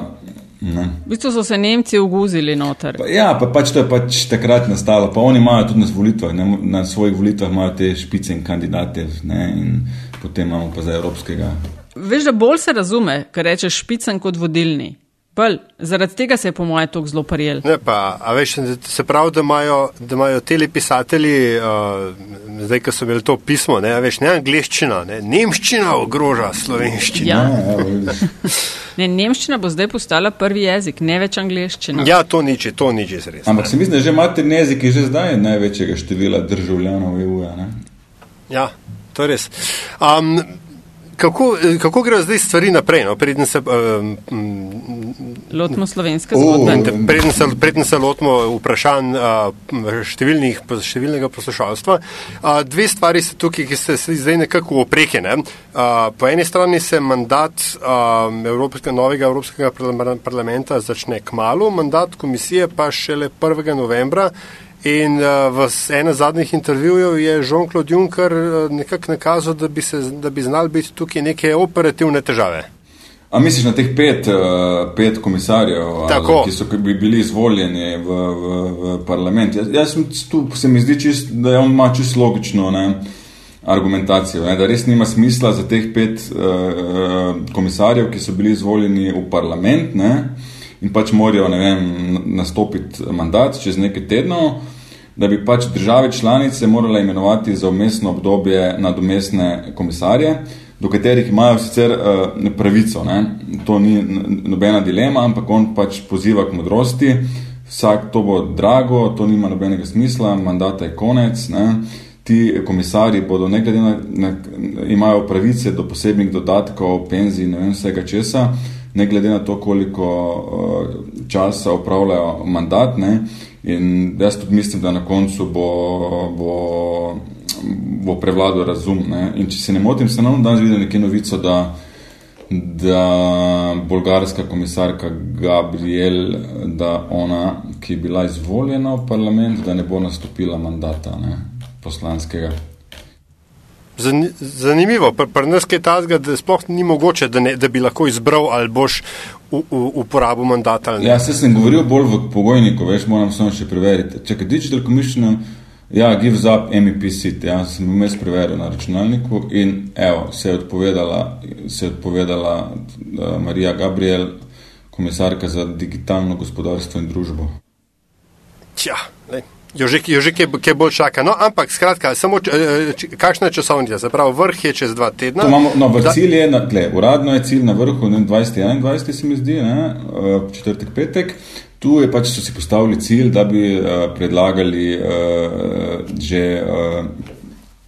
F: Ne.
C: V bistvu so se Nemci uguzili noter.
F: Pa, ja, pa pač to je pač takrat nastalo. Pa oni imajo tudi na, volitvah, ne, na svojih volitvah imajo te špicen kandidate ne, in potem imamo pa za evropskega.
C: Veš, da bolj se razume, kar rečeš špicen kot vodilni. Bolj, zaradi tega se je po mojem tako zelo prijel.
D: Ne, pa, a veš, se pravi, da imajo, da imajo telepisatelji, uh, zdaj, ko so imeli to pismo, ne, veš, ne angliščina, ne, nemščina ogroža slovenščino.
C: Ja. ne, nemščina bo zdaj postala prvi jezik, ne več angliščina.
D: Ja, to nič, to nič res.
F: Ampak se mislim, da že materni jezik je že zdaj največjega števila državljanov EU-ja.
D: Ja, to je res. Um, kako, kako grejo zdaj stvari naprej? No? Preden se, um,
C: lotimo slovenske zgodbe.
D: Uh, preden, se, preden se lotimo vprašanj uh, številnega poslušalstva. Uh, dve stvari so tukaj, ki se zdaj nekako oprekene. Uh, po eni strani se mandat uh, Evropske, novega Evropskega parlamenta začne k malu, mandat komisije pa šele 1. novembra. In uh, v enem zadnjih intervjujev je Jean-Claude Juncker uh, nekako nakazal, da bi, se, da bi znal biti tukaj neke operativne težave.
F: A misliš na teh pet, uh, pet komisarjev, ali, ki so bi bili izvoljeni v, v, v parlament? Jaz, jaz tu, se mi zdi, čist, da on ima čisto logično ne, argumentacijo, ne, da res nima smisla za teh pet uh, komisarjev, ki so bili izvoljeni v parlament. Ne, in pač morajo vem, nastopiti mandat čez nekaj tednov, da bi pač države članice morale imenovati za umestno obdobje nadomestne komisarje, do katerih imajo sicer uh, pravico. Ne? To ni nobena dilema, ampak on pač poziva k modrosti. Vsak to bo drago, to nima nobenega smisla, mandata je konec. Ne? ti komisari bodo ne glede na, na imajo pravice do posebnih dodatkov, penzij, ne vem vsega česa, ne glede na to, koliko uh, časa upravljajo mandat. Ne? In jaz tudi mislim, da na koncu bo, bo, bo prevladal razum. Ne? In če se ne motim, sem nam danes videl nekaj novico, da, da bolgarska komisarka Gabriel, da ona, ki je bila izvoljena v parlament, da ne bo nastopila mandata. Ne? poslanskega.
D: Zanimivo, pri pr nas je tazga, da sploh ni mogoče, da, ne, da bi lahko izbral ali boš uporabil mandat.
F: Ja, se sem govoril bolj v pogojniku, veš, moram samo še preveriti. Če je Digital Commission, ja, gives up MEP sit, ja, sem vmes preveril na računalniku in evo, se je odpovedala, se je odpovedala uh, Marija Gabriel, komisarka za digitalno gospodarstvo in družbo.
D: Tja, lej. Jo že, jo že kaj bolj čaka. No, ampak, skratka, samo č, eh, kakšna je časovnica? Se pravi, vrh je čez dva tedna.
F: Imamo, no, v cilj je, tle, uradno je cilj na vrhu 2021, se mi zdi, ne, eh, četrtek, petek. Tu je pač so si postavili cilj, da bi uh, predlagali uh, že uh,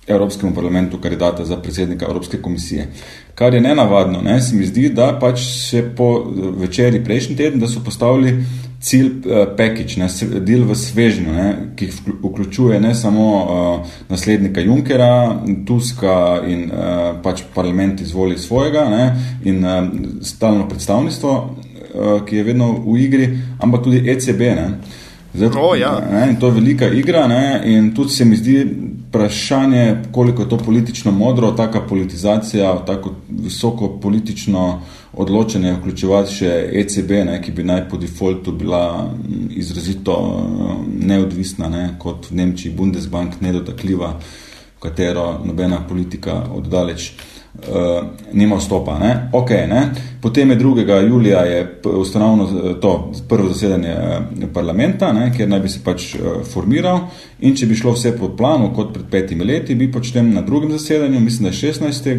F: Evropskemu parlamentu kandidata za predsednika Evropske komisije. Kar je nenavadno, ne, se mi zdi, da pač se po večeri prejšnji teden, da so postavili cilj uh, package, ne, del v svežnju, ne, ki vključuje ne samo uh, naslednika Junkera, Tuska in uh, pač parlament izvoli svojega ne, in uh, stalno predstavništvo, uh, ki je vedno v igri, ampak tudi ECB. Ne. Zdaj,
D: oh, ja.
F: ne, to je velika igra ne, in tudi se mi zdi vprašanje, koliko je to politično modro, taka politizacija, tako visoko politično odločene vključevati še ECB, ne, ki bi naj po defaultu bila izrazito neodvisna, ne, kot v Nemčiji Bundesbank, nedotakljiva, v katero nobena politika oddaleč uh, nima vstopa. Ne. Okay, ne. Potem je 2. julija je ustanovno to prvo zasedanje parlamenta, ne, kjer naj bi se pač uh, formiral in če bi šlo vse po planu, kot pred petimi leti, bi počtem na drugem zasedanju, mislim, da 16.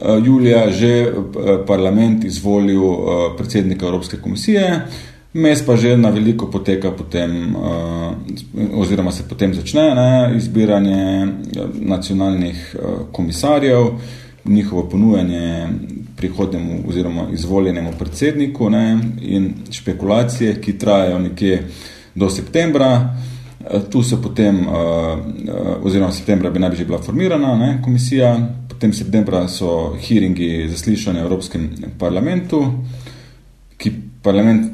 F: Eh, julija že eh, parlament izvolil eh, predsednika Evropske komisije, mes pa že na veliko poteka potem, oziroma se potem začne ne, izbiranje nacionalnih komisarjev, njihovo ponujanje prihodnemu oziroma izvoljenemu predsedniku ne, in špekulacije, ki trajajo nekje do septembra. Tu se potem, oziroma septembra bi naj bi že bila formirana ne, komisija, potem septembra so hearingi zaslišanja v Evropskem parlamentu, ki parlament,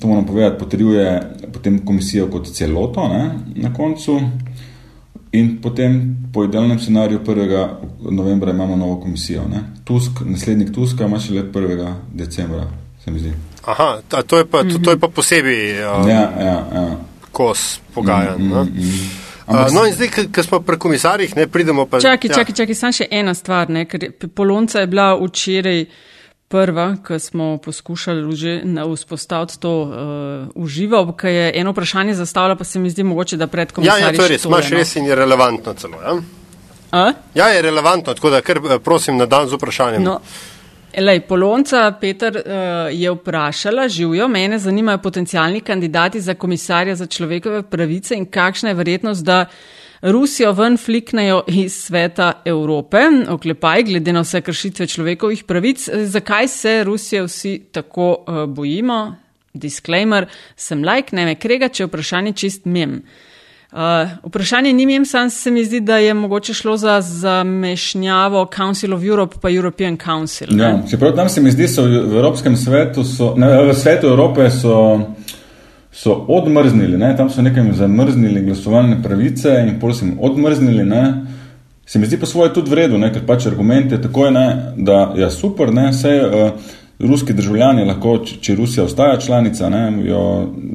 F: to moram povedati, potrjuje potem komisijo kot celoto ne, na koncu. In potem po idealnem scenariju 1. novembra imamo novo komisijo. Ne. Tusk, naslednik Tuska ima še let 1. decembra, se mi zdi.
D: Aha, to je pa, to, to je pa posebej
F: um, ja, ja, ja.
D: kos pogajanj. Mm, mm, mm. Uh, no, in zdaj, ko smo pri komisarjih, ne pridemo pa.
C: Čakaj, ja. čakaj, čakaj, samo še ena stvar, ne, ker Polonca je bila včeraj prva, ko smo poskušali že vzpostaviti to uh, uživo, ker je eno vprašanje zastavila, pa se mi zdi mogoče, da pred komisarjem.
D: Ja, ja, to je res, imaš no. res in je relevantno celo. Ja? A? ja, je relevantno, tako da kar eh, prosim na dan z vprašanjem. No.
C: Lej, Polonca Peter uh, je vprašala, živijo, mene zanimajo potencijalni kandidati za komisarja za človekove pravice in kakšna je verjetnost, da Rusijo ven fliknejo iz sveta Evrope, oklepaj, glede na vse kršitve človekovih pravic. Zakaj se Rusije vsi tako uh, bojimo? Disclaimer, sem like, ne me krega, če je vprašanje čist mem. Uh, vprašanje ni mi, sam se mi zdi, da je mogoče šlo za zamešnjavo Council of Europe pa European Council.
F: Ja, čeprav tam se mi zdi, da v Evropskem svetu, so, ne, v svetu Evrope so, so odmrznili, ne, tam so nekaj zamrznili glasovalne pravice in pol so jim odmrznili. Ne. Se mi zdi pa svoje tudi v redu, ne, ker pač argument je tako, ne, da je ja, super, ne, vse. Uh, ruski državljani lahko, če Rusija ostaja članica, ne, jo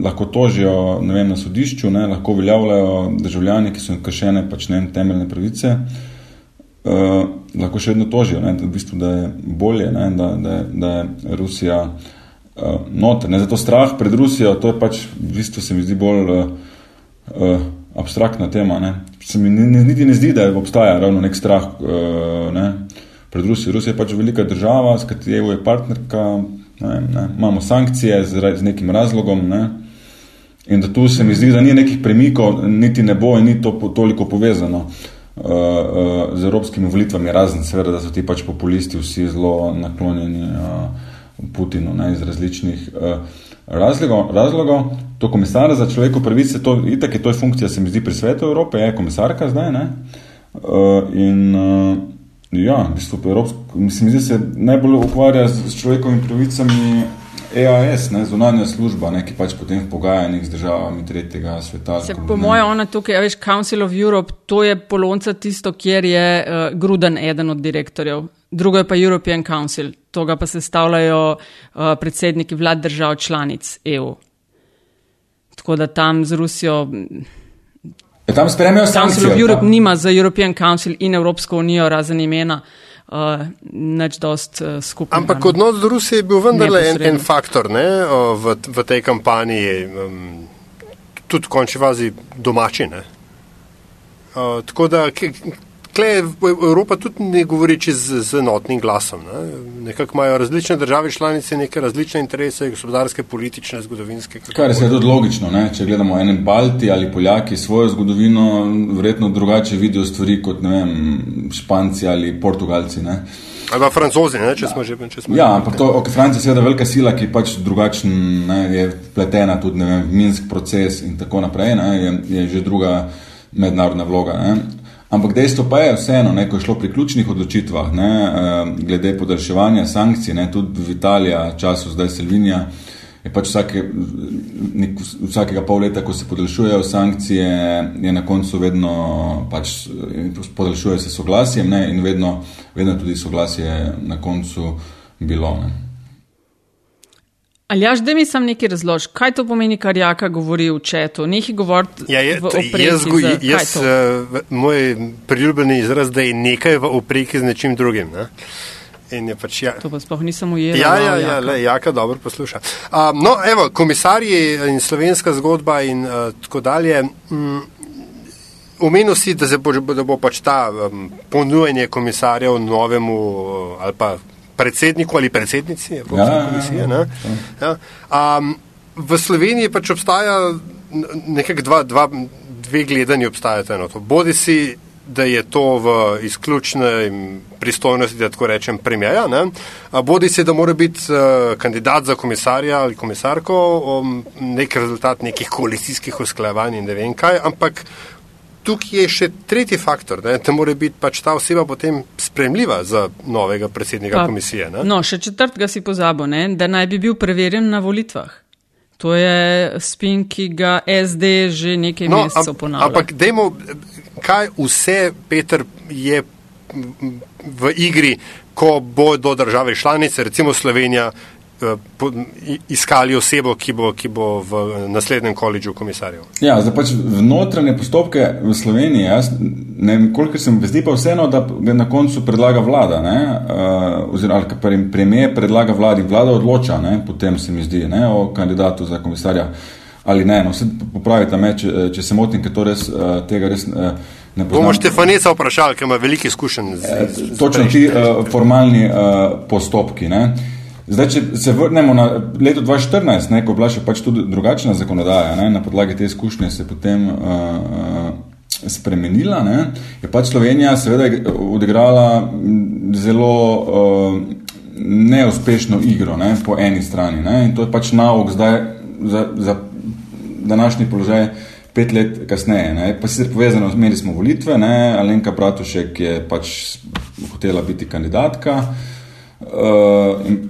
F: lahko tožijo vem, na sodišču, ne, lahko uveljavljajo državljani, ki so kršene pač ne temeljne pravice, uh, lahko še vedno tožijo, ne, v bistvu, da je bolje, ne, da, da, da je Rusija uh, noter. Ne, zato strah pred Rusijo, to je pač v bistvu se mi zdi bolj uh, uh, abstraktna tema. Ne. Se mi niti ne zdi, da obstaja ravno nek strah. Uh, ne, pred Rusijo. Rusija je pač velika država, s katero je partnerka, ne, ne, imamo sankcije z, z nekim razlogom. Ne, In da tu se mi zdi, da ni nekih premikov, niti ne bo in ni to po, toliko povezano uh, uh, z evropskimi volitvami, razen seveda, da so ti pač populisti vsi zelo naklonjeni uh, Putinu ne, iz različnih uh, razlogov. razlogov. To komisar za človekov pravice, to, itak je to funkcija, se mi zdi, pri svetu Evrope, je komisarka zdaj, ne? Uh, in uh, ja, v bistvu Evropsko, mislim, da se najbolj ukvarja z, z človekovimi pravicami EAS, ne, zunanja služba, ne, ki pač potem v pogajanjih z državami tretjega sveta.
C: Se, po moje, ona tukaj, veš, Council of Europe, to je polonca tisto, kjer je uh, Gruden eden od direktorjev. Drugo je pa European Council, to ga pa sestavljajo uh, predsedniki vlad držav članic EU. Tako da tam z Rusijo.
F: Ja, tam spremijo sankcije.
C: Council of Europe tam. nima za European Council in Evropsko unijo razen imena. Uh, neč dost uh, skupaj.
D: Ampak odnos do Rusije je bil vendarle en, en faktor ne, v, v tej kampanji, um, tudi v končni fazi domači. Uh, tako da Tle Evropa tudi ne govori z, z enotnim glasom. Ne? Nekako imajo različne države članice neke različne interese, gospodarske, politične, zgodovinske.
F: Kar je tudi logično, ne? če gledamo ene Balti ali Poljaki svojo zgodovino, verjetno drugače vidijo stvari kot vem, Španci ali Portugalci. Ne?
D: Ali pa francozi, ne, če smo že če smo
F: Ja, ampak to, okay, Francija je seveda velika sila, ki pač drugačen, ne, je pletena tudi vem, v minsk proces in tako naprej, ne, je, je že druga mednarodna vloga. Ne. Ampak dejstvo pa je vseeno, ne, ko je šlo pri ključnih odločitvah, ne, glede podaljševanja sankcij, ne, tudi v Italiji, času zdaj Selvinija, je pač vsake, nek, vsakega pol leta, ko se podaljšujejo sankcije, je na koncu vedno pač podaljšuje se soglasjem ne, in vedno, vedno tudi soglasje na koncu bilo. Ne.
D: Ali
C: jaš, da mi sam nekaj razloži, kaj to pomeni, kar Jaka govori v četu? Nekaj govori
D: ja, je, v opreki. Jaz, jaz, uh, moj priljubljeni izraz, da je nekaj v opreki z nečim drugim. Ne? Pač, ja.
C: To pa sploh nisem ujel.
D: Ja, ja, ja, le, jaka dobro posluša. Uh, no, evo, komisarji in slovenska zgodba in uh, tako dalje. Mm, Omenil si, da, bo, da bo pač ta um, ponujanje komisarjev novemu uh, ali pa predsedniku ali predsednici Evropske ja, komisije. Ja, ja. Ja. Um, v Sloveniji pač obstaja nekaj dva, dva, dve gledanji obstajata. Bodi si, da je to v izključni pristojnosti, da tako rečem, premijaja, bodi si, da mora biti uh, kandidat za komisarja ali komisarko um, nek rezultat nekih koalicijskih usklajevanj in ne vem kaj, ampak tukaj je še tretji faktor, ne, da mora biti pač ta oseba potem spremljiva za novega predsednika pa, komisije. Ne.
C: No, še četrtega si pozabo, ne, da naj bi bil preverjen na volitvah. To je spin, ki ga SD že nekaj no, mesecev ponavlja.
D: Ampak dejmo, kaj vse, Peter, je v igri, ko bo do države članice, recimo Slovenija, iskali osebo, ki bo, ki bo v naslednjem koledžu komisarjev.
F: Ja, zdaj pač v notranje postopke v Sloveniji, jaz ne vem, koliko se mi zdi pa vseeno, da na koncu predlaga vlada, ne, uh, oziroma ali premije predlaga vladi, vlada odloča, ne, potem se mi zdi, ne, o kandidatu za komisarja ali ne, no, vse popravite me, če, če se motim, ker to res, uh, tega res uh, ne poznam.
D: Bomo Štefanica vprašali, ker ima veliki izkušenj z,
F: z, z Točno ti uh, formalni uh, postopki, ne. Uh, Zdaj, če se vrnemo na leto 2014, ne, ko je bila še pač tudi drugačna zakonodaja, ne, na podlagi te izkušnje se je potem uh, uh, spremenila, ne, je pač Slovenija seveda odigrala zelo uh, neuspešno igro ne, po eni strani. Ne, in to je pač nauk zdaj za, za današnji položaj pet let kasneje. Ne. Pa sicer povezano, imeli smo volitve, ne, Alenka Pratušek je pač hotela biti kandidatka, Uh,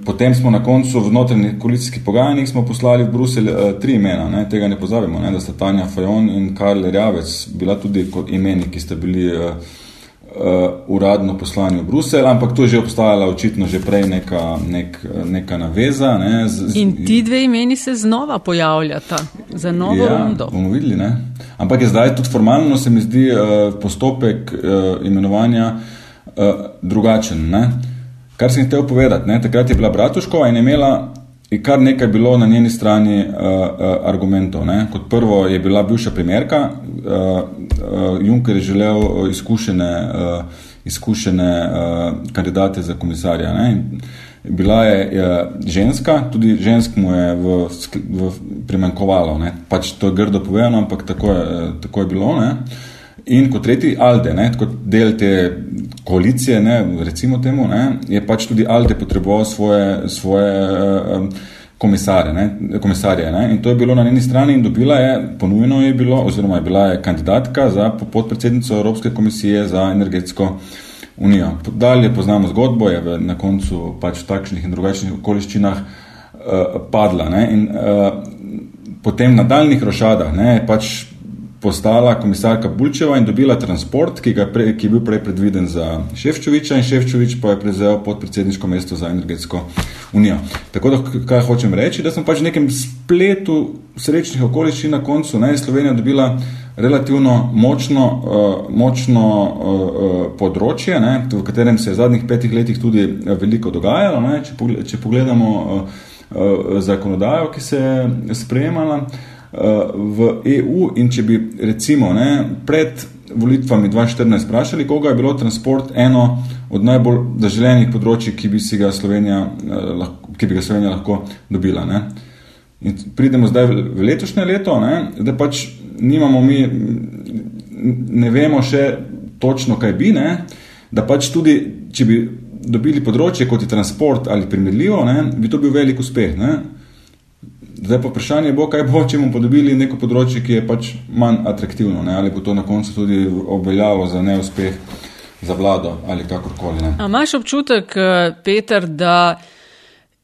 F: potem smo na koncu v notranjih koalicijskih pogajanjih poslali v Bruselj uh, tri imena, ne? tega ne pozabimo, ne? da sta Tanja Fajon in Karl Rjavec bila tudi kot imeni, ki sta bili uh, uh, uradno poslani v Bruselj, ampak to je že obstajala očitno že prej neka, nek, neka naveza. Ne?
C: Z, in ti dve imeni se znova pojavljata za novo ja, rundo.
F: bomo videli, ne? ampak je zdaj tudi formalno se mi zdi uh, postopek uh, imenovanja uh, drugačen. Ne? Kar sem hotel povedati, ne, takrat je bila Bratuškova in imela je kar nekaj bilo na njeni strani uh, uh, argumentov. Ne. Kot prvo je bila bivša primerka, uh, uh, Juncker je želel izkušene, uh, izkušene uh, kandidate za komisarja. Ne. Bila je, je ženska, tudi žensk mu je v, v primankovalo. Ne. Pač to je grdo povedano, ampak tako je, tako je bilo. Ne. In kot tretji, Alde, ne, kot del te koalicije, ne, recimo temu, ne, je pač tudi Alde potreboval svoje, svoje um, komisarje. Ne, komisarje ne. In to je bilo na njeni strani in dobila je, ponujeno je bilo, oziroma je bila je kandidatka za podpredsednico Evropske komisije za energetsko unijo. Dalje poznamo zgodbo, je v, na koncu pač v takšnih in drugačnih okoliščinah uh, padla. Ne. In uh, potem na daljnih rošadah ne, pač postala komisarka Bulčeva in dobila transport, ki, pre, ki je bil prej predviden za Ševčoviča in Ševčovič pa je prevzel podpredsedniško mesto za energetsko unijo. Tako da, kaj hočem reči, da sem pač v nekem spletu srečnih okoliščin na koncu ne, Slovenija dobila relativno močno, uh, močno uh, uh, področje, ne, v katerem se je v zadnjih petih letih tudi veliko dogajalo. Ne, če, pogled, če pogledamo uh, uh, zakonodajo, ki se je sprejemala, uh, v EU in če bi recimo ne, pred volitvami 2014 vprašali, koga je bilo transport eno od najbolj zaželenih področji, ki bi, Slovenija, eh, ki bi ga Slovenija lahko dobila. Ne. In pridemo zdaj v letošnje leto, ne, da pač nimamo mi, ne vemo še točno, kaj bi, ne, da pač tudi, če bi dobili področje kot je transport ali primerljivo, ne, bi to bil velik uspeh. Ne. Zdaj pa vprašanje bo, kaj bo, če bomo podobili neko področje, ki je pač manj atraktivno, ne? ali bo to na koncu tudi obveljalo za neuspeh za vlado ali kakorkoli. Ne?
C: A imaš občutek, eh, Peter, da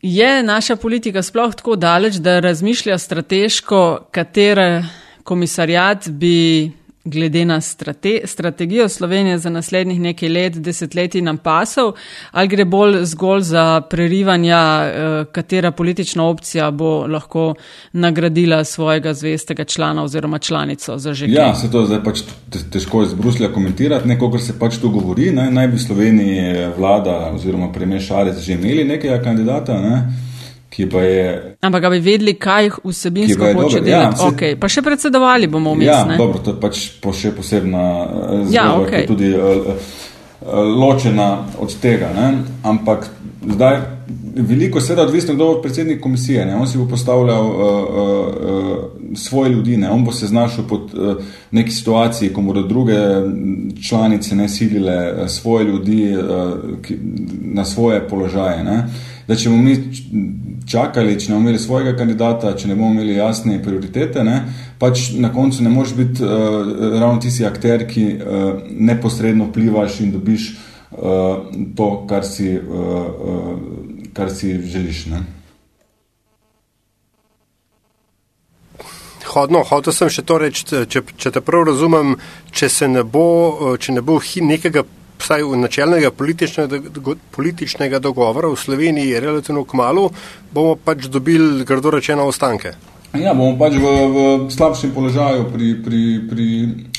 C: je naša politika sploh tako daleč, da razmišlja strateško, katere komisarjat bi glede na strate, strategijo Slovenije za naslednjih nekaj let, desetletij nam pasal, ali gre bolj zgolj za prerivanja, eh, katera politična opcija bo lahko nagradila svojega zvestega člana oziroma članico za že.
F: Ja, se to zdaj pač težko iz Bruslja komentirati, nekako se pač tu govori, ne? naj bi Sloveniji vlada oziroma premijer Šarec že imeli nekega kandidata. Ne? Je,
C: Ampak ga bi vedeli, kaj vsebinsko hoče delati. Ja, okay. Pa še predsedovali bomo vmes.
F: Ja, dobro, to je pač po še posebna eh, zgodba, ja, okay. ki je tudi uh, ločena od tega. Ne? Ampak zdaj veliko seveda odvisno, kdo bo predsednik komisije. Ne? On si bo postavljal uh, uh, svoje ljudi, ne? on bo se znašel pod uh, neki situaciji, ko bodo druge članice ne silile svoje ljudi uh, ki, na svoje položaje. Ne? Da če bomo mi čakali, če ne bomo imeli svojega kandidata, če ne bomo imeli jasne prioritete, ne, pač na koncu ne moreš biti uh, ravno tisti akter, ki uh, neposredno vplivaš in dobiš uh, to, kar si, uh, uh, kar si želiš. Ne.
D: Hodno, hotel sem še to reči, če, če te prav razumem, če, ne bo, če ne bo nekega vsaj načelnega političnega, političnega dogovora v Sloveniji relativno kmalo, bomo pač dobili, grdo rečeno, ostanke.
F: Ja, bomo pač v, v slabšem položaju pri, pri, pri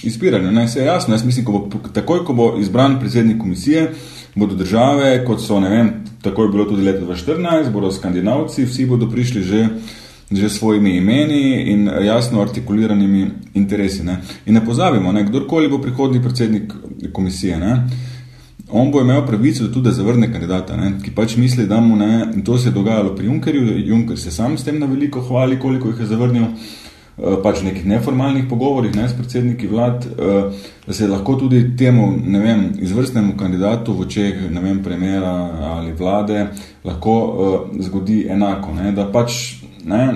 F: izbiranju. Ne, se je jasno, jaz mislim, ko bo, takoj, ko bo izbran predsednik komisije, bodo države, kot so, ne vem, tako je bilo tudi leta 2014, bodo skandinavci, vsi bodo prišli že že svojimi imeni in jasno artikuliranimi interesi. Ne. In ne pozabimo, ne, kdorkoli bo prihodni predsednik komisije, ne, on bo imel pravico, da tudi zavrne kandidata, ne, ki pač misli, da mu ne, in to se je dogajalo pri Junkerju, Junker se sam s tem na veliko hvali, koliko jih je zavrnil, eh, pač v nekih neformalnih pogovorih ne, s predsedniki vlad, eh, da se lahko tudi temu, vem, izvrstnemu kandidatu v očeh, premjera ali vlade, lahko zgodi enako, ne, da pač, ne,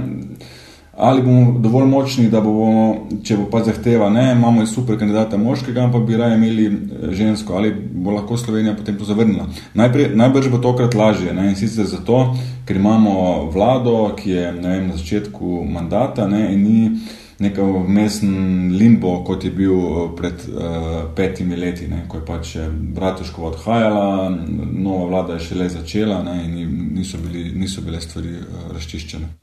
F: ali bomo dovolj močni, da bomo, če bo pa zahteva, ne, imamo super kandidata moškega, ampak bi raje imeli eh, žensko, ali bo lahko Slovenija potem to zavrnila. Najprej, najbrž bo tokrat lažje, ne, in sicer zato, ker imamo vlado, ki je vem, na začetku mandata ne, in ni neka vmesen limbo, kot je bil eh, pred uh, petimi leti, ne, ko je pač Bratuškova odhajala, nova vlada je šele začela ne, in niso, bili, niso bile stvari uh, razčiščene.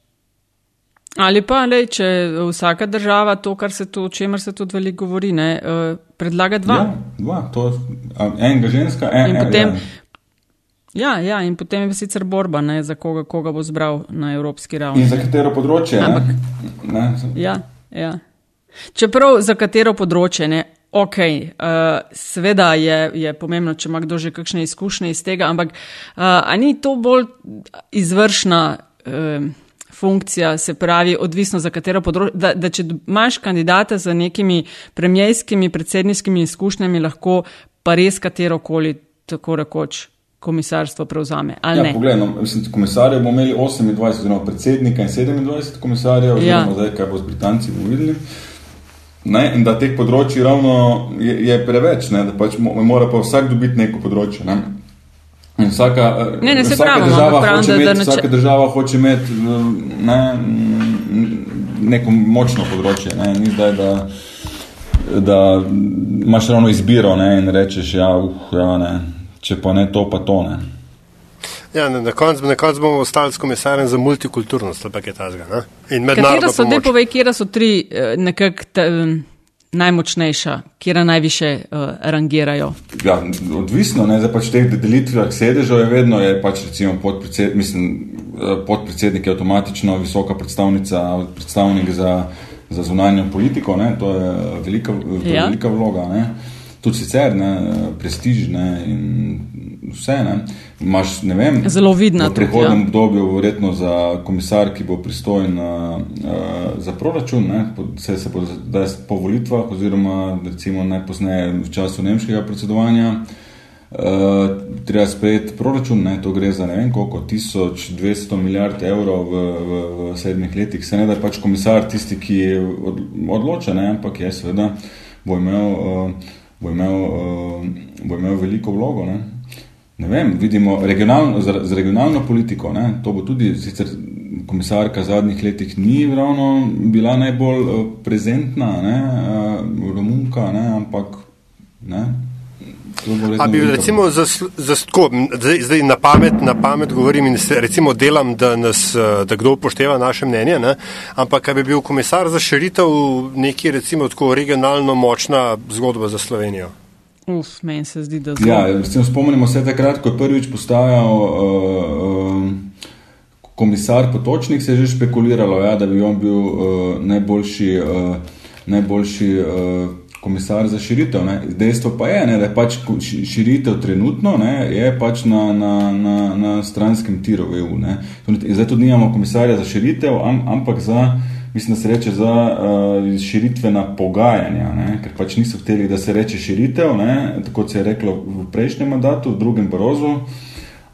C: Ali pa, le, če vsaka država to, kar se tu, o čemer se tudi veliko govori, ne, uh, predlaga dva.
F: Ja, dva, to enega ženska, en,
C: in potem. Ja, ja, in potem je sicer borba, ne, za koga, koga bo zbral na evropski ravni.
F: In za katero področje?
C: Ampak,
F: ne?
C: Ne? Ja, ja. Čeprav za katero področje, ne, ok, uh, seveda je, je pomembno, če ima kdo že kakšne izkušnje iz tega, ampak uh, ni to bolj izvršna uh, funkcija, se pravi, odvisno za katero področje, da, da če imaš kandidata z nekimi premijskimi, predsedniškimi izkušnjami, lahko pa res katero koli tako rekoč komisarstvo prevzame.
F: Ja, poglej, no, mislim, komisarjev bomo imeli 28, oziroma predsednika in 27 komisarjev, oziroma ja. zdaj, kaj bo z Britanci videli. Ne, in da teh področji ravno je, je preveč, ne, da pač mora pa vsak dobiti neko področje. Ne. In vsaka,
C: ne, ne,
F: vsaka,
C: pravim,
F: država
C: pravim,
F: hoče
C: da,
F: imeti,
C: da
F: vsaka država hoče imeti ne, neko močno področje. Ne. Ni zdaj, da, da imaš ravno izbiro ne, in rečeš, ja, uh, ja, ne, če pa ne to, pa to ne.
D: Ja, na koncu konc bomo ostali s komisarjem za multikulturnost, ali pa kaj tasga.
C: Katera so, ne povej, kje so tri nekako najmočnejša, kje najviše uh, rangirajo?
F: Ja, odvisno, ne, za pač teh delitvah sedežev je vedno, je pač recimo podpredsednik, mislim, podpredsednik je avtomatično visoka predstavnica, predstavnik za, za zunanjo politiko, ne, to je velika, ja. velika vloga. Ne tudi sicer ne, prestiž ne, in vse. Ne. Imaš, ne vem,
C: Zelo vidno.
F: V prihodnem ja. obdobju, verjetno za komisar, ki bo pristojen uh, za proračun, ne, se, se bo zdaj po volitvah, oziroma recimo najpozneje v času nemškega predsedovanja. Uh, treba sprejeti proračun, ne, to gre za ne vem koliko, 1200 milijard evrov v, v, v sedmih letih. Se ne da je pač komisar tisti, ki od, odloča, ne, ampak je seveda bo imel uh, bo imel, uh, bo imel veliko vlogo. Ne? Ne vem, vidimo regionalno, z, z regionalno politiko, ne? to bo tudi sicer komisarka zadnjih letih ni ravno bila najbolj uh, prezentna, ne? Uh, romunka, ne? ampak ne?
D: A bi recimo za, za tako, zdaj, zdaj na, pamet, na pamet govorim in se recimo delam, da, nas, da kdo upošteva naše mnenje, ne? ampak kaj bi bil komisar za širitev neki recimo tako regionalno močna zgodba za Slovenijo?
C: Uf, meni se zdi, da zelo.
F: Ja, recimo spomnimo se takrat, ko je prvič postajal uh, uh, komisar Potočnik, se je že špekuliralo, ja, da bi on bil uh, najboljši, uh, najboljši uh, komisar za širitev. Ne. Dejstvo pa je, ne, da je pač širitev trenutno ne, je pač na, na, na, na stranskem tiru EU. Ne. Zdaj tudi nimamo komisarja za širitev, am, ampak za, mislim, da se reče za uh, širitvena pogajanja, ne, ker pač niso hteli, da se reče širitev, ne, tako se je reklo v prejšnjem mandatu, v drugem borozu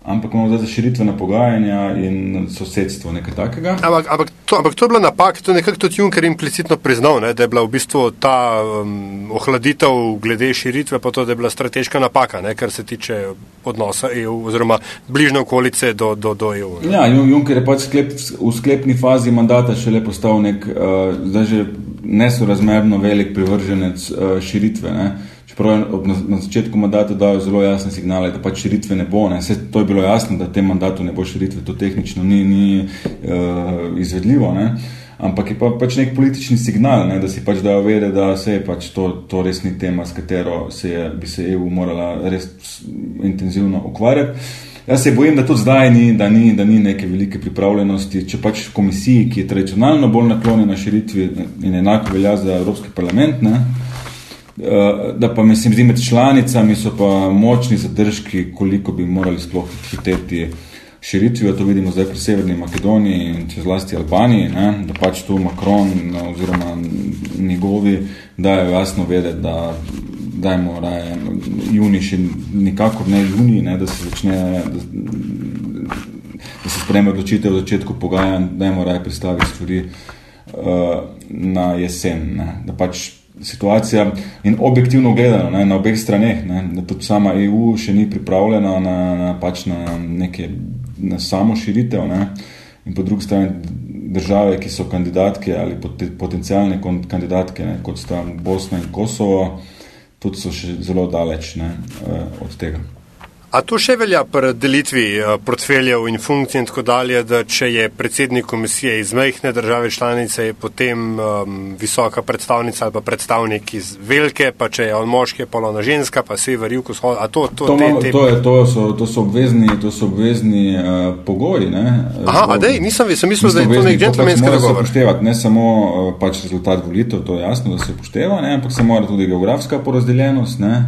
F: ampak imamo zdaj širitvena pogajanja in sosedstvo, nekaj takega.
D: Ampak, ampak, to, ampak to je bila napaka, to je nekako tudi Juncker implicitno priznal, ne, da je bila v bistvu ta um, ohladitev glede širitve, pa to, da je bila strateška napaka, ne, kar se tiče odnosa EU oziroma bližne okolice do, do, do EU.
F: Ne. Ja, Juncker je pač sklep, v sklepni fazi mandata šele postal nek, uh, zdaj že nesorazmerno velik privrženec uh, širitve. Ne. Čeprav na, na začetku mandata dajo zelo jasne signale, da pač širitve ne bo. Ne. Vse to je bilo jasno, da v tem mandatu ne bo širitve, to tehnično ni, ni uh, izvedljivo. Ne. Ampak je pa, pač nek politični signal, ne, da si pač dajo vede, da se je pač to, to res ni tema, s katero se je, bi se EU morala res intenzivno ukvarjati. Jaz se bojim, da tudi zdaj ni, da ni, da ni neke velike pripravljenosti. Če pač komisiji, ki je tradicionalno bolj naklonjena širitvi in enako velja za Evropski parlament, ne, Eh, da pa mislim, da med članicami so pa močni zadržki, koliko bi morali sploh hiteti širitvijo. To vidimo zdaj pri Severni Makedoniji in če zlasti Albaniji, ne, da pač tu Macron oziroma njegovi dajo jasno vedeti, da dajmo raje juni še nikakor ne juni, ne, da se začne, da, da se spreme odločitev v začetku pogajanj, dajmo raje pristaviti stvari uh, na jesen, ne, da pač situacija in objektivno gledano ne, na obeh straneh, ne, da tudi sama EU še ni pripravljena na, na, pač na, neke, na samo širitev ne, in po drugi strani države, ki so kandidatke ali potencijalne kandidatke, ne, kot sta Bosna in Kosovo, tudi so še zelo daleč ne, eh, od tega.
D: A to še velja pri delitvi uh, portfeljev in funkcij in tako dalje, da če je predsednik komisije iz mehne države članice, je potem um, visoka predstavnica ali pa predstavnik iz velike, pa če je on moški, pa ona ženska, pa sever, jug, vzhod. A to, to,
F: To,
D: te, te...
F: to, je, to, so, to so obvezni, to so obvezni uh, pogoji. Ne?
D: Aha, a
F: To-
D: dej, nisem, sem mislil,
F: Niso
D: da je to nek
F: pač
D: džentlmenski
F: se
D: dogovor.
F: ne samo uh, pač rezultat volitev, to je jasno, da se upošteva, ne? ampak se mora tudi geografska porazdeljenost, ne?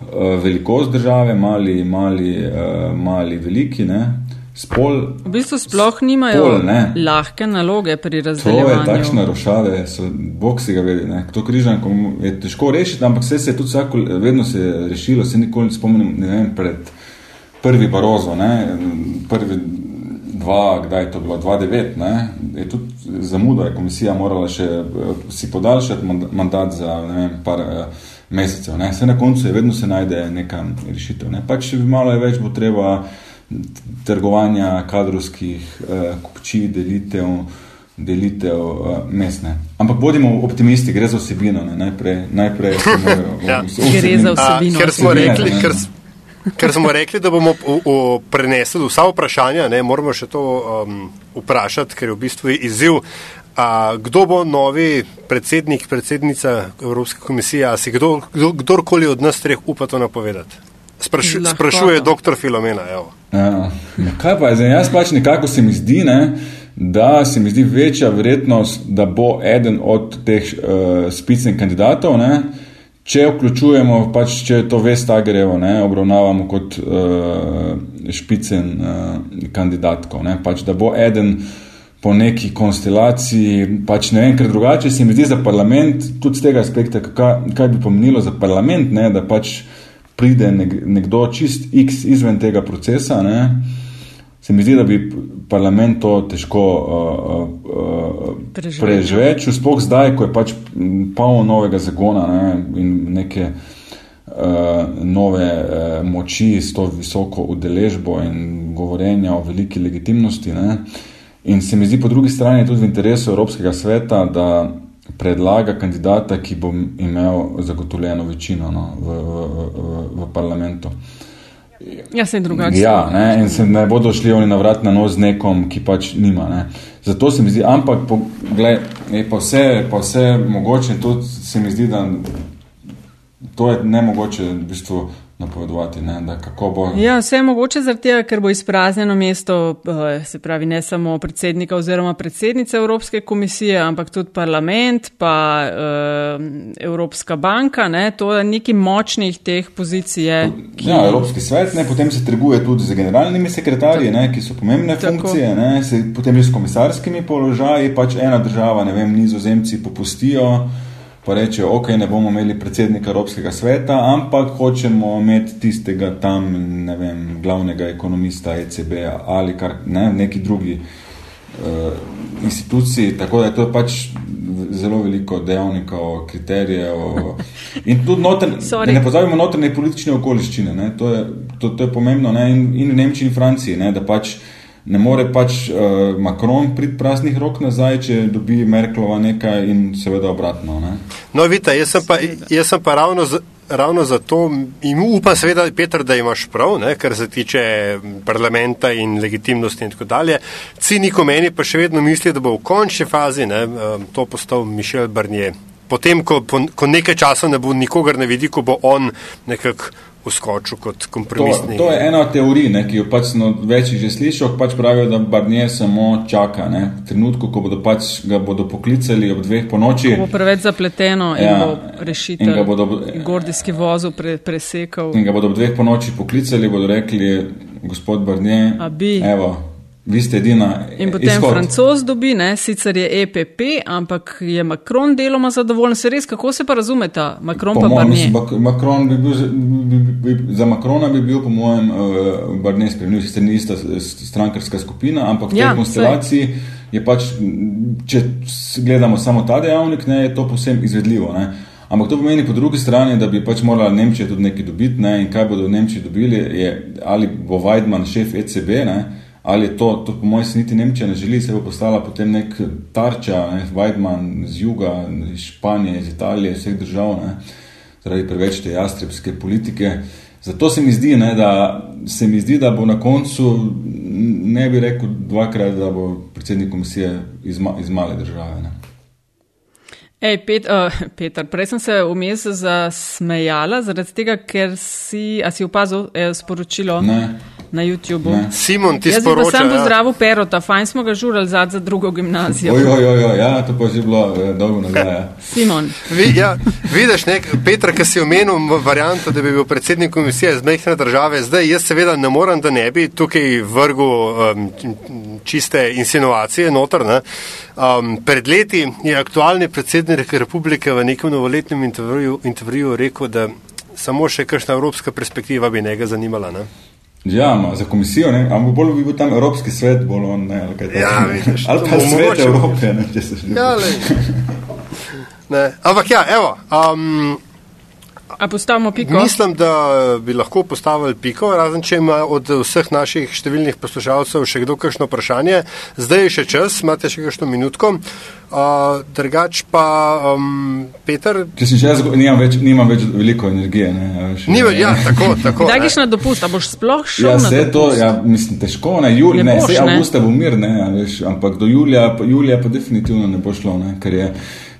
F: Uh, velikost države, mali, mali, uh, mali veliki, ne? spol.
C: V bistvu sploh nimajo
F: Pol, ne.
C: lahke naloge pri
F: To je takšna rošave, so, bog si ga vedi. Ne? To križanko je težko rešiti, ampak vse se je tudi vsako, vedno se je rešilo, se nikoli spomnim, ne vem, pred prvi Barozo, ne? prvi dva, kdaj je to bilo, 2-9, ne? je tudi zamuda, je komisija morala še eh, si podaljšati mand- mandat za ne vem, par eh, mesecev. Ne? Vse na koncu je vedno se najde neka rešitev. Ne? Pač malo je več bo treba trgovanja kadrovskih eh, kupčij, delitev, delitev eh, mestne. Ampak bodimo optimisti, gre za osebino, ne? najprej. najprej morajo-
D: Ja.
C: Gre za
D: A,
C: vsebino.
D: ker smo rekli, ker, ker smo rekli, da bomo v, v, prenesli vsa vprašanja, ne, moramo še to um, vprašati, ker je v bistvu izziv. A, kdo bo novi predsednik, predsednica Evropske komisije, a si kdo, kdo, kdorkoli od nas treh upa to napovedati? Spraš,
C: Lahko.
D: sprašuje dr. Filomena. Evo.
F: Ja, ja, kaj pa je zdaj? Jaz pač nekako se mi zdi, ne, da se mi zdi večja verjetnost, da bo eden od teh uh, spicnih kandidatov, ne, če vključujemo, pač, če to Vestagerevo ne, obravnavamo kot uh, špicen uh, kandidatko. Ne, pač, da bo eden po neki konstelaciji, pač ne vem, ker drugače se mi zdi za parlament, tudi z tega aspekta, kaj, kaj bi pomenilo za parlament, ne, da pač pride nek, nekdo čist X izven tega procesa, ne, se mi zdi, da bi parlament to težko uh, uh,
C: Preživel.
F: preživel, sploh zdaj, ko je pač polno novega zagona ne, in neke uh, nove uh, moči s to visoko udeležbo in govorjenja o veliki legitimnosti. Ne. In se mi zdi po drugi strani tudi v interesu Evropskega sveta, da predlaga kandidata, ki bo imel zagotovljeno večino no, v, v, v, v parlamentu.
C: Ja, se je drugače.
F: Ja, ne, in se ne bodo šli oni na vrat na nos z nekom, ki pač nima. Ne. Zato se mi zdi, ampak po, gled, je pa vse, pa vse mogoče, tudi se mi zdi, da to je nemogoče v bistvu napovedovati, ne, da kako bo.
C: Ja, vse je mogoče zaradi tega, ker bo izpraznjeno mesto, eh, se pravi ne samo predsednika oziroma predsednice Evropske komisije, ampak tudi parlament, pa uh, Evropska banka, ne, to je neki močnih teh pozicij. Je, ki,
F: Ja, Evropski svet, ne, potem se trguje tudi z generalnimi sekretarji, ne, ki so pomembne
C: Tako.
F: funkcije, ne, se, potem že s komisarskimi položaji, pač ena država, ne vem, nizozemci popustijo, pa rečejo, ok, ne bomo imeli predsednika Evropskega sveta, ampak hočemo imeti tistega tam, ne vem, glavnega ekonomista ECB ali kar, ne, neki drugi uh, instituciji, tako da je to pač zelo veliko dejavnikov, kriterijev. In tudi da ne pozabimo notranje politične okoliščine, ne, to, je, to, to je pomembno ne, in, in v Nemčiji in Franciji, ne, da pač ne more pač uh, Macron priti praznih rok nazaj, če dobi Merklova nekaj in seveda obratno. Ne.
D: No, vidite, jaz sem pa, jaz sem pa ravno, z, ravno zato in upam, seveda, Petr, da imaš prav, ne, kar se tiče parlamenta in legitimnosti in tako dalje. Cinik o meni pa še vedno misli, da bo v končni fazi ne, em, to postal Mišel Barnier. Potem, ko, po, ko nekaj časa ne bo nikogar na vidiku, bo on nekako uskočil kot
F: To,
D: kompromisni.
F: to je ena od teorij, ne, ki jo pač sem od večjih že slišal, pač pravijo, da Barnier samo čaka. Ne, v trenutku, ko bodo pač ga bodo poklicali ob dveh po noči.
C: bo preveč zapleteno in
F: Ja,
C: bo
F: in ga
C: rešitelj
F: bodo-
C: gordijski vozu pre, presekal.
F: In ga bodo ob dveh po noči poklicali, bodo rekli, gospod Barnier, evo, vi ste edina.
C: In potem
F: izhod.
C: francoz dobi, ne, sicer je EPP, ampak je Macron deloma zadovoljen. Se res, kako se pa razumeta Macron
F: Po
C: pa
F: mojem,
C: Barnier?
F: mislim, Macron bi bil, za- bi, bi, bi, za Makrona bi bil, po mojem, uh, Barnier spremljiv, sicer ni ista strankarska skupina, ampak v tej
C: Ja,
F: konstelaciji je pač, če gledamo samo ta dejavnik, ne, je to povsem izvedljivo. Ne. Ampak to pomeni po drugi strani, da bi pač morala Nemčija tudi nekaj dobiti ne, in kaj bodo v Nemčiji dobili, je, ali bo Weidmann šef ECB, ne, ali je to, to po mojem niti Nemčija ne želi, se bo postala potem nek tarča, ne, Weidmann z juga, iz Španije, iz Italije, iz vseh držav, ne, zaradi preveč te jastrebske politike. Zato se mi zdi, ne, da, se mi zdi, da bo na koncu, ne bi rekel dvakrat, da bo predsednik komisije iz, ma, iz male države. Ne.
C: Ej, Pet, uh, Peter, prej sem se vmes zasmejala, zaradi tega, ker si, a si opazil eh, sporočilo
F: Ne.
C: Na YouTubu.
F: Ne.
D: Simon, ti
C: Jaz
D: sporoča.
C: sam
D: ja.
C: pozdravil Perota, fajn smo ga žurali zadnji za drugo gimnazijo.
F: Oj, oj, oj, oj, ja, to pa je že bilo eh, dolgo nazaj. Ja.
C: Simon,
D: Vi, ja, vidiš, nek, Petra, ki si omenil varianto, da bi bil predsednik komisije z mehne države, zdaj jaz seveda ne morem, da ne bi tukaj vrgu um, čiste insinuacije noter. Ne. Um, pred leti je aktualni predsednik republike v nekem novoletnem intervjuju, intervjuju rekel, da samo še kakšna evropska perspektiva bi njega zanimala. Ne.
F: Ja, ma, za komisijo, ne? ampak bolj bi bil tam Evropski svet, bolj on, ne, ali kaj takega.
D: Ja, vidiš,
F: ali pa svet
D: mogoče.
F: Evrope, ne, če se že.
D: Ja, lej. ne. Ampak ja, evo. Um,
C: a postavimo piko?
D: Mislim, da bi lahko postavili piko, razen če ima od vseh naših številnih poslušalcev še kdo kakšno vprašanje. Zdaj je še čas, imate še kakšno minutko. Uh, drugač pa, um, Peter,
F: Če si že jaz, nimam več, nimam več veliko energije. Ne, a veš,
D: ni več, ja, tako, tako.
C: Kdaj greš na dopust, a boš sploh šel
F: Ja, vse to, ja, mislim, težko, ne, jul,
C: Ne
F: ne,
C: boš, ne.
F: avgusta bo mir, ne, a veš, ampak do julija, julija pa definitivno ne bo šlo, ne, ker je,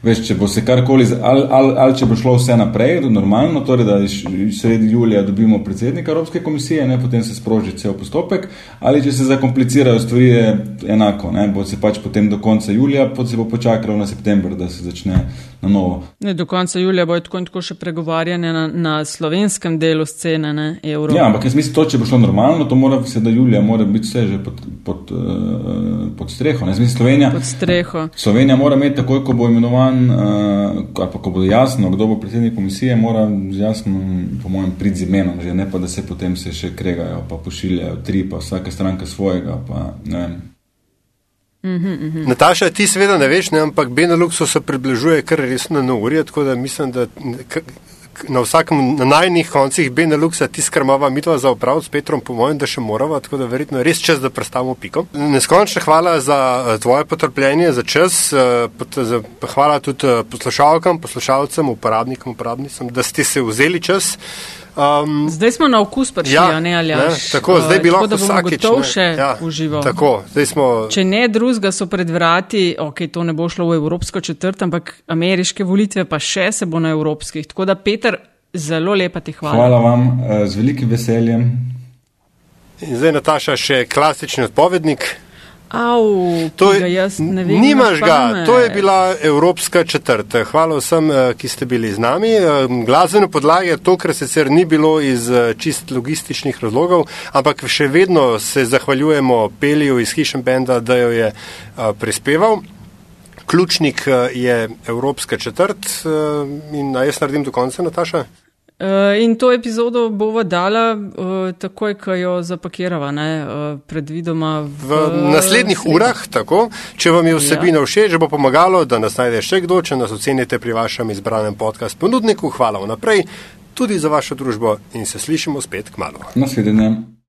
F: veš, če bo se karkoli, ali, ali, ali če bo šlo vse naprej, normalno, torej da sredi julija dobimo predsednika Evropske komisije, ne, potem se sproži cel postopek, ali če se zakomplicirajo stvari, je enako, ne, bo se pač potem do konca julija, potem se bo počakalo na september, da se začne na novo.
C: Ne, do konca julija bo tako in tako še pregovarjanje na, na slovenskem delu scene, ne, evro.
F: Ja, ampak jaz mislim, to, če bo šlo normalno, to mora se, da julija mora biti vse že pod, pod, uh, pod streho. Ne, mislim, Slovenija,
C: Pod streho.
F: Slovenija mora imeti takoj, ko bo imenovan, uh, ali pa ko bo jasno, kdo bo predsednik komisije, mora z jasnim, po mojem, prid z imenom, že ne pa, da se potem se še kregajo, pa pošiljajo tri, pa vsaka stranka svojega, pa ne vem.
D: Nataša, ti seveda ne veš, ne, ampak Beneluxu se približuje kar resno na uri, tako da mislim, da na vsakem, na najnih koncih Beneluxa ti skrmava mitva za oprav s Petrom, po mojem, da še morava, tako da verjetno je res čas, da predstavimo piko. Neskončno hvala za eh, tvoje potrpljenje, za čas, eh, hvala tudi eh, poslušalkam, poslušalcem, uporabnikom, uporabnicam, da ste se vzeli čas. Um,
C: Zdaj smo na okus prišli, ja, ne ali
D: ne, tako, zdaj bi lahko vsakič. ne,
C: še
D: ja,
C: užival.
D: Tako, zdaj smo.
C: Če ne drugega so pred vrati, ok, to ne bo šlo v evropsko četrt, ampak ameriške volitve pa še se bo na evropskih. Tako da, Peter, zelo lepa ti hvala.
F: Hvala vam uh, z velikim veseljem.
D: In zdaj Nataša še klasični odpovednik.
C: Au,
D: To je,
C: jaz ne vem.
D: nimaš ga, to je bila Evropska četrt. Hvala vsem, eh, ki ste bili z nami. Eh, Glasbene podlage tokrat sicer ni bilo iz eh, čist logističnih razlogov, ampak še vedno se zahvaljujemo Peliju iz Hišem Benda, da jo je prispeval. Ključnik je Evropska četrt eh, in jaz naredim do konca, Nataša.
C: Uh, in to epizodo bova dala uh, takoj, ko jo zapakirava, ne, uh, predvidoma v,
D: V naslednjih urah, tako, če vam je vsebina všeč, bo pomagalo, da nas najde še kdo, če nas ocenite pri vašem izbranem podcast ponudniku. Hvala vnaprej tudi za vašo družbo in se slišimo spet k malu.
F: Nasvidenje.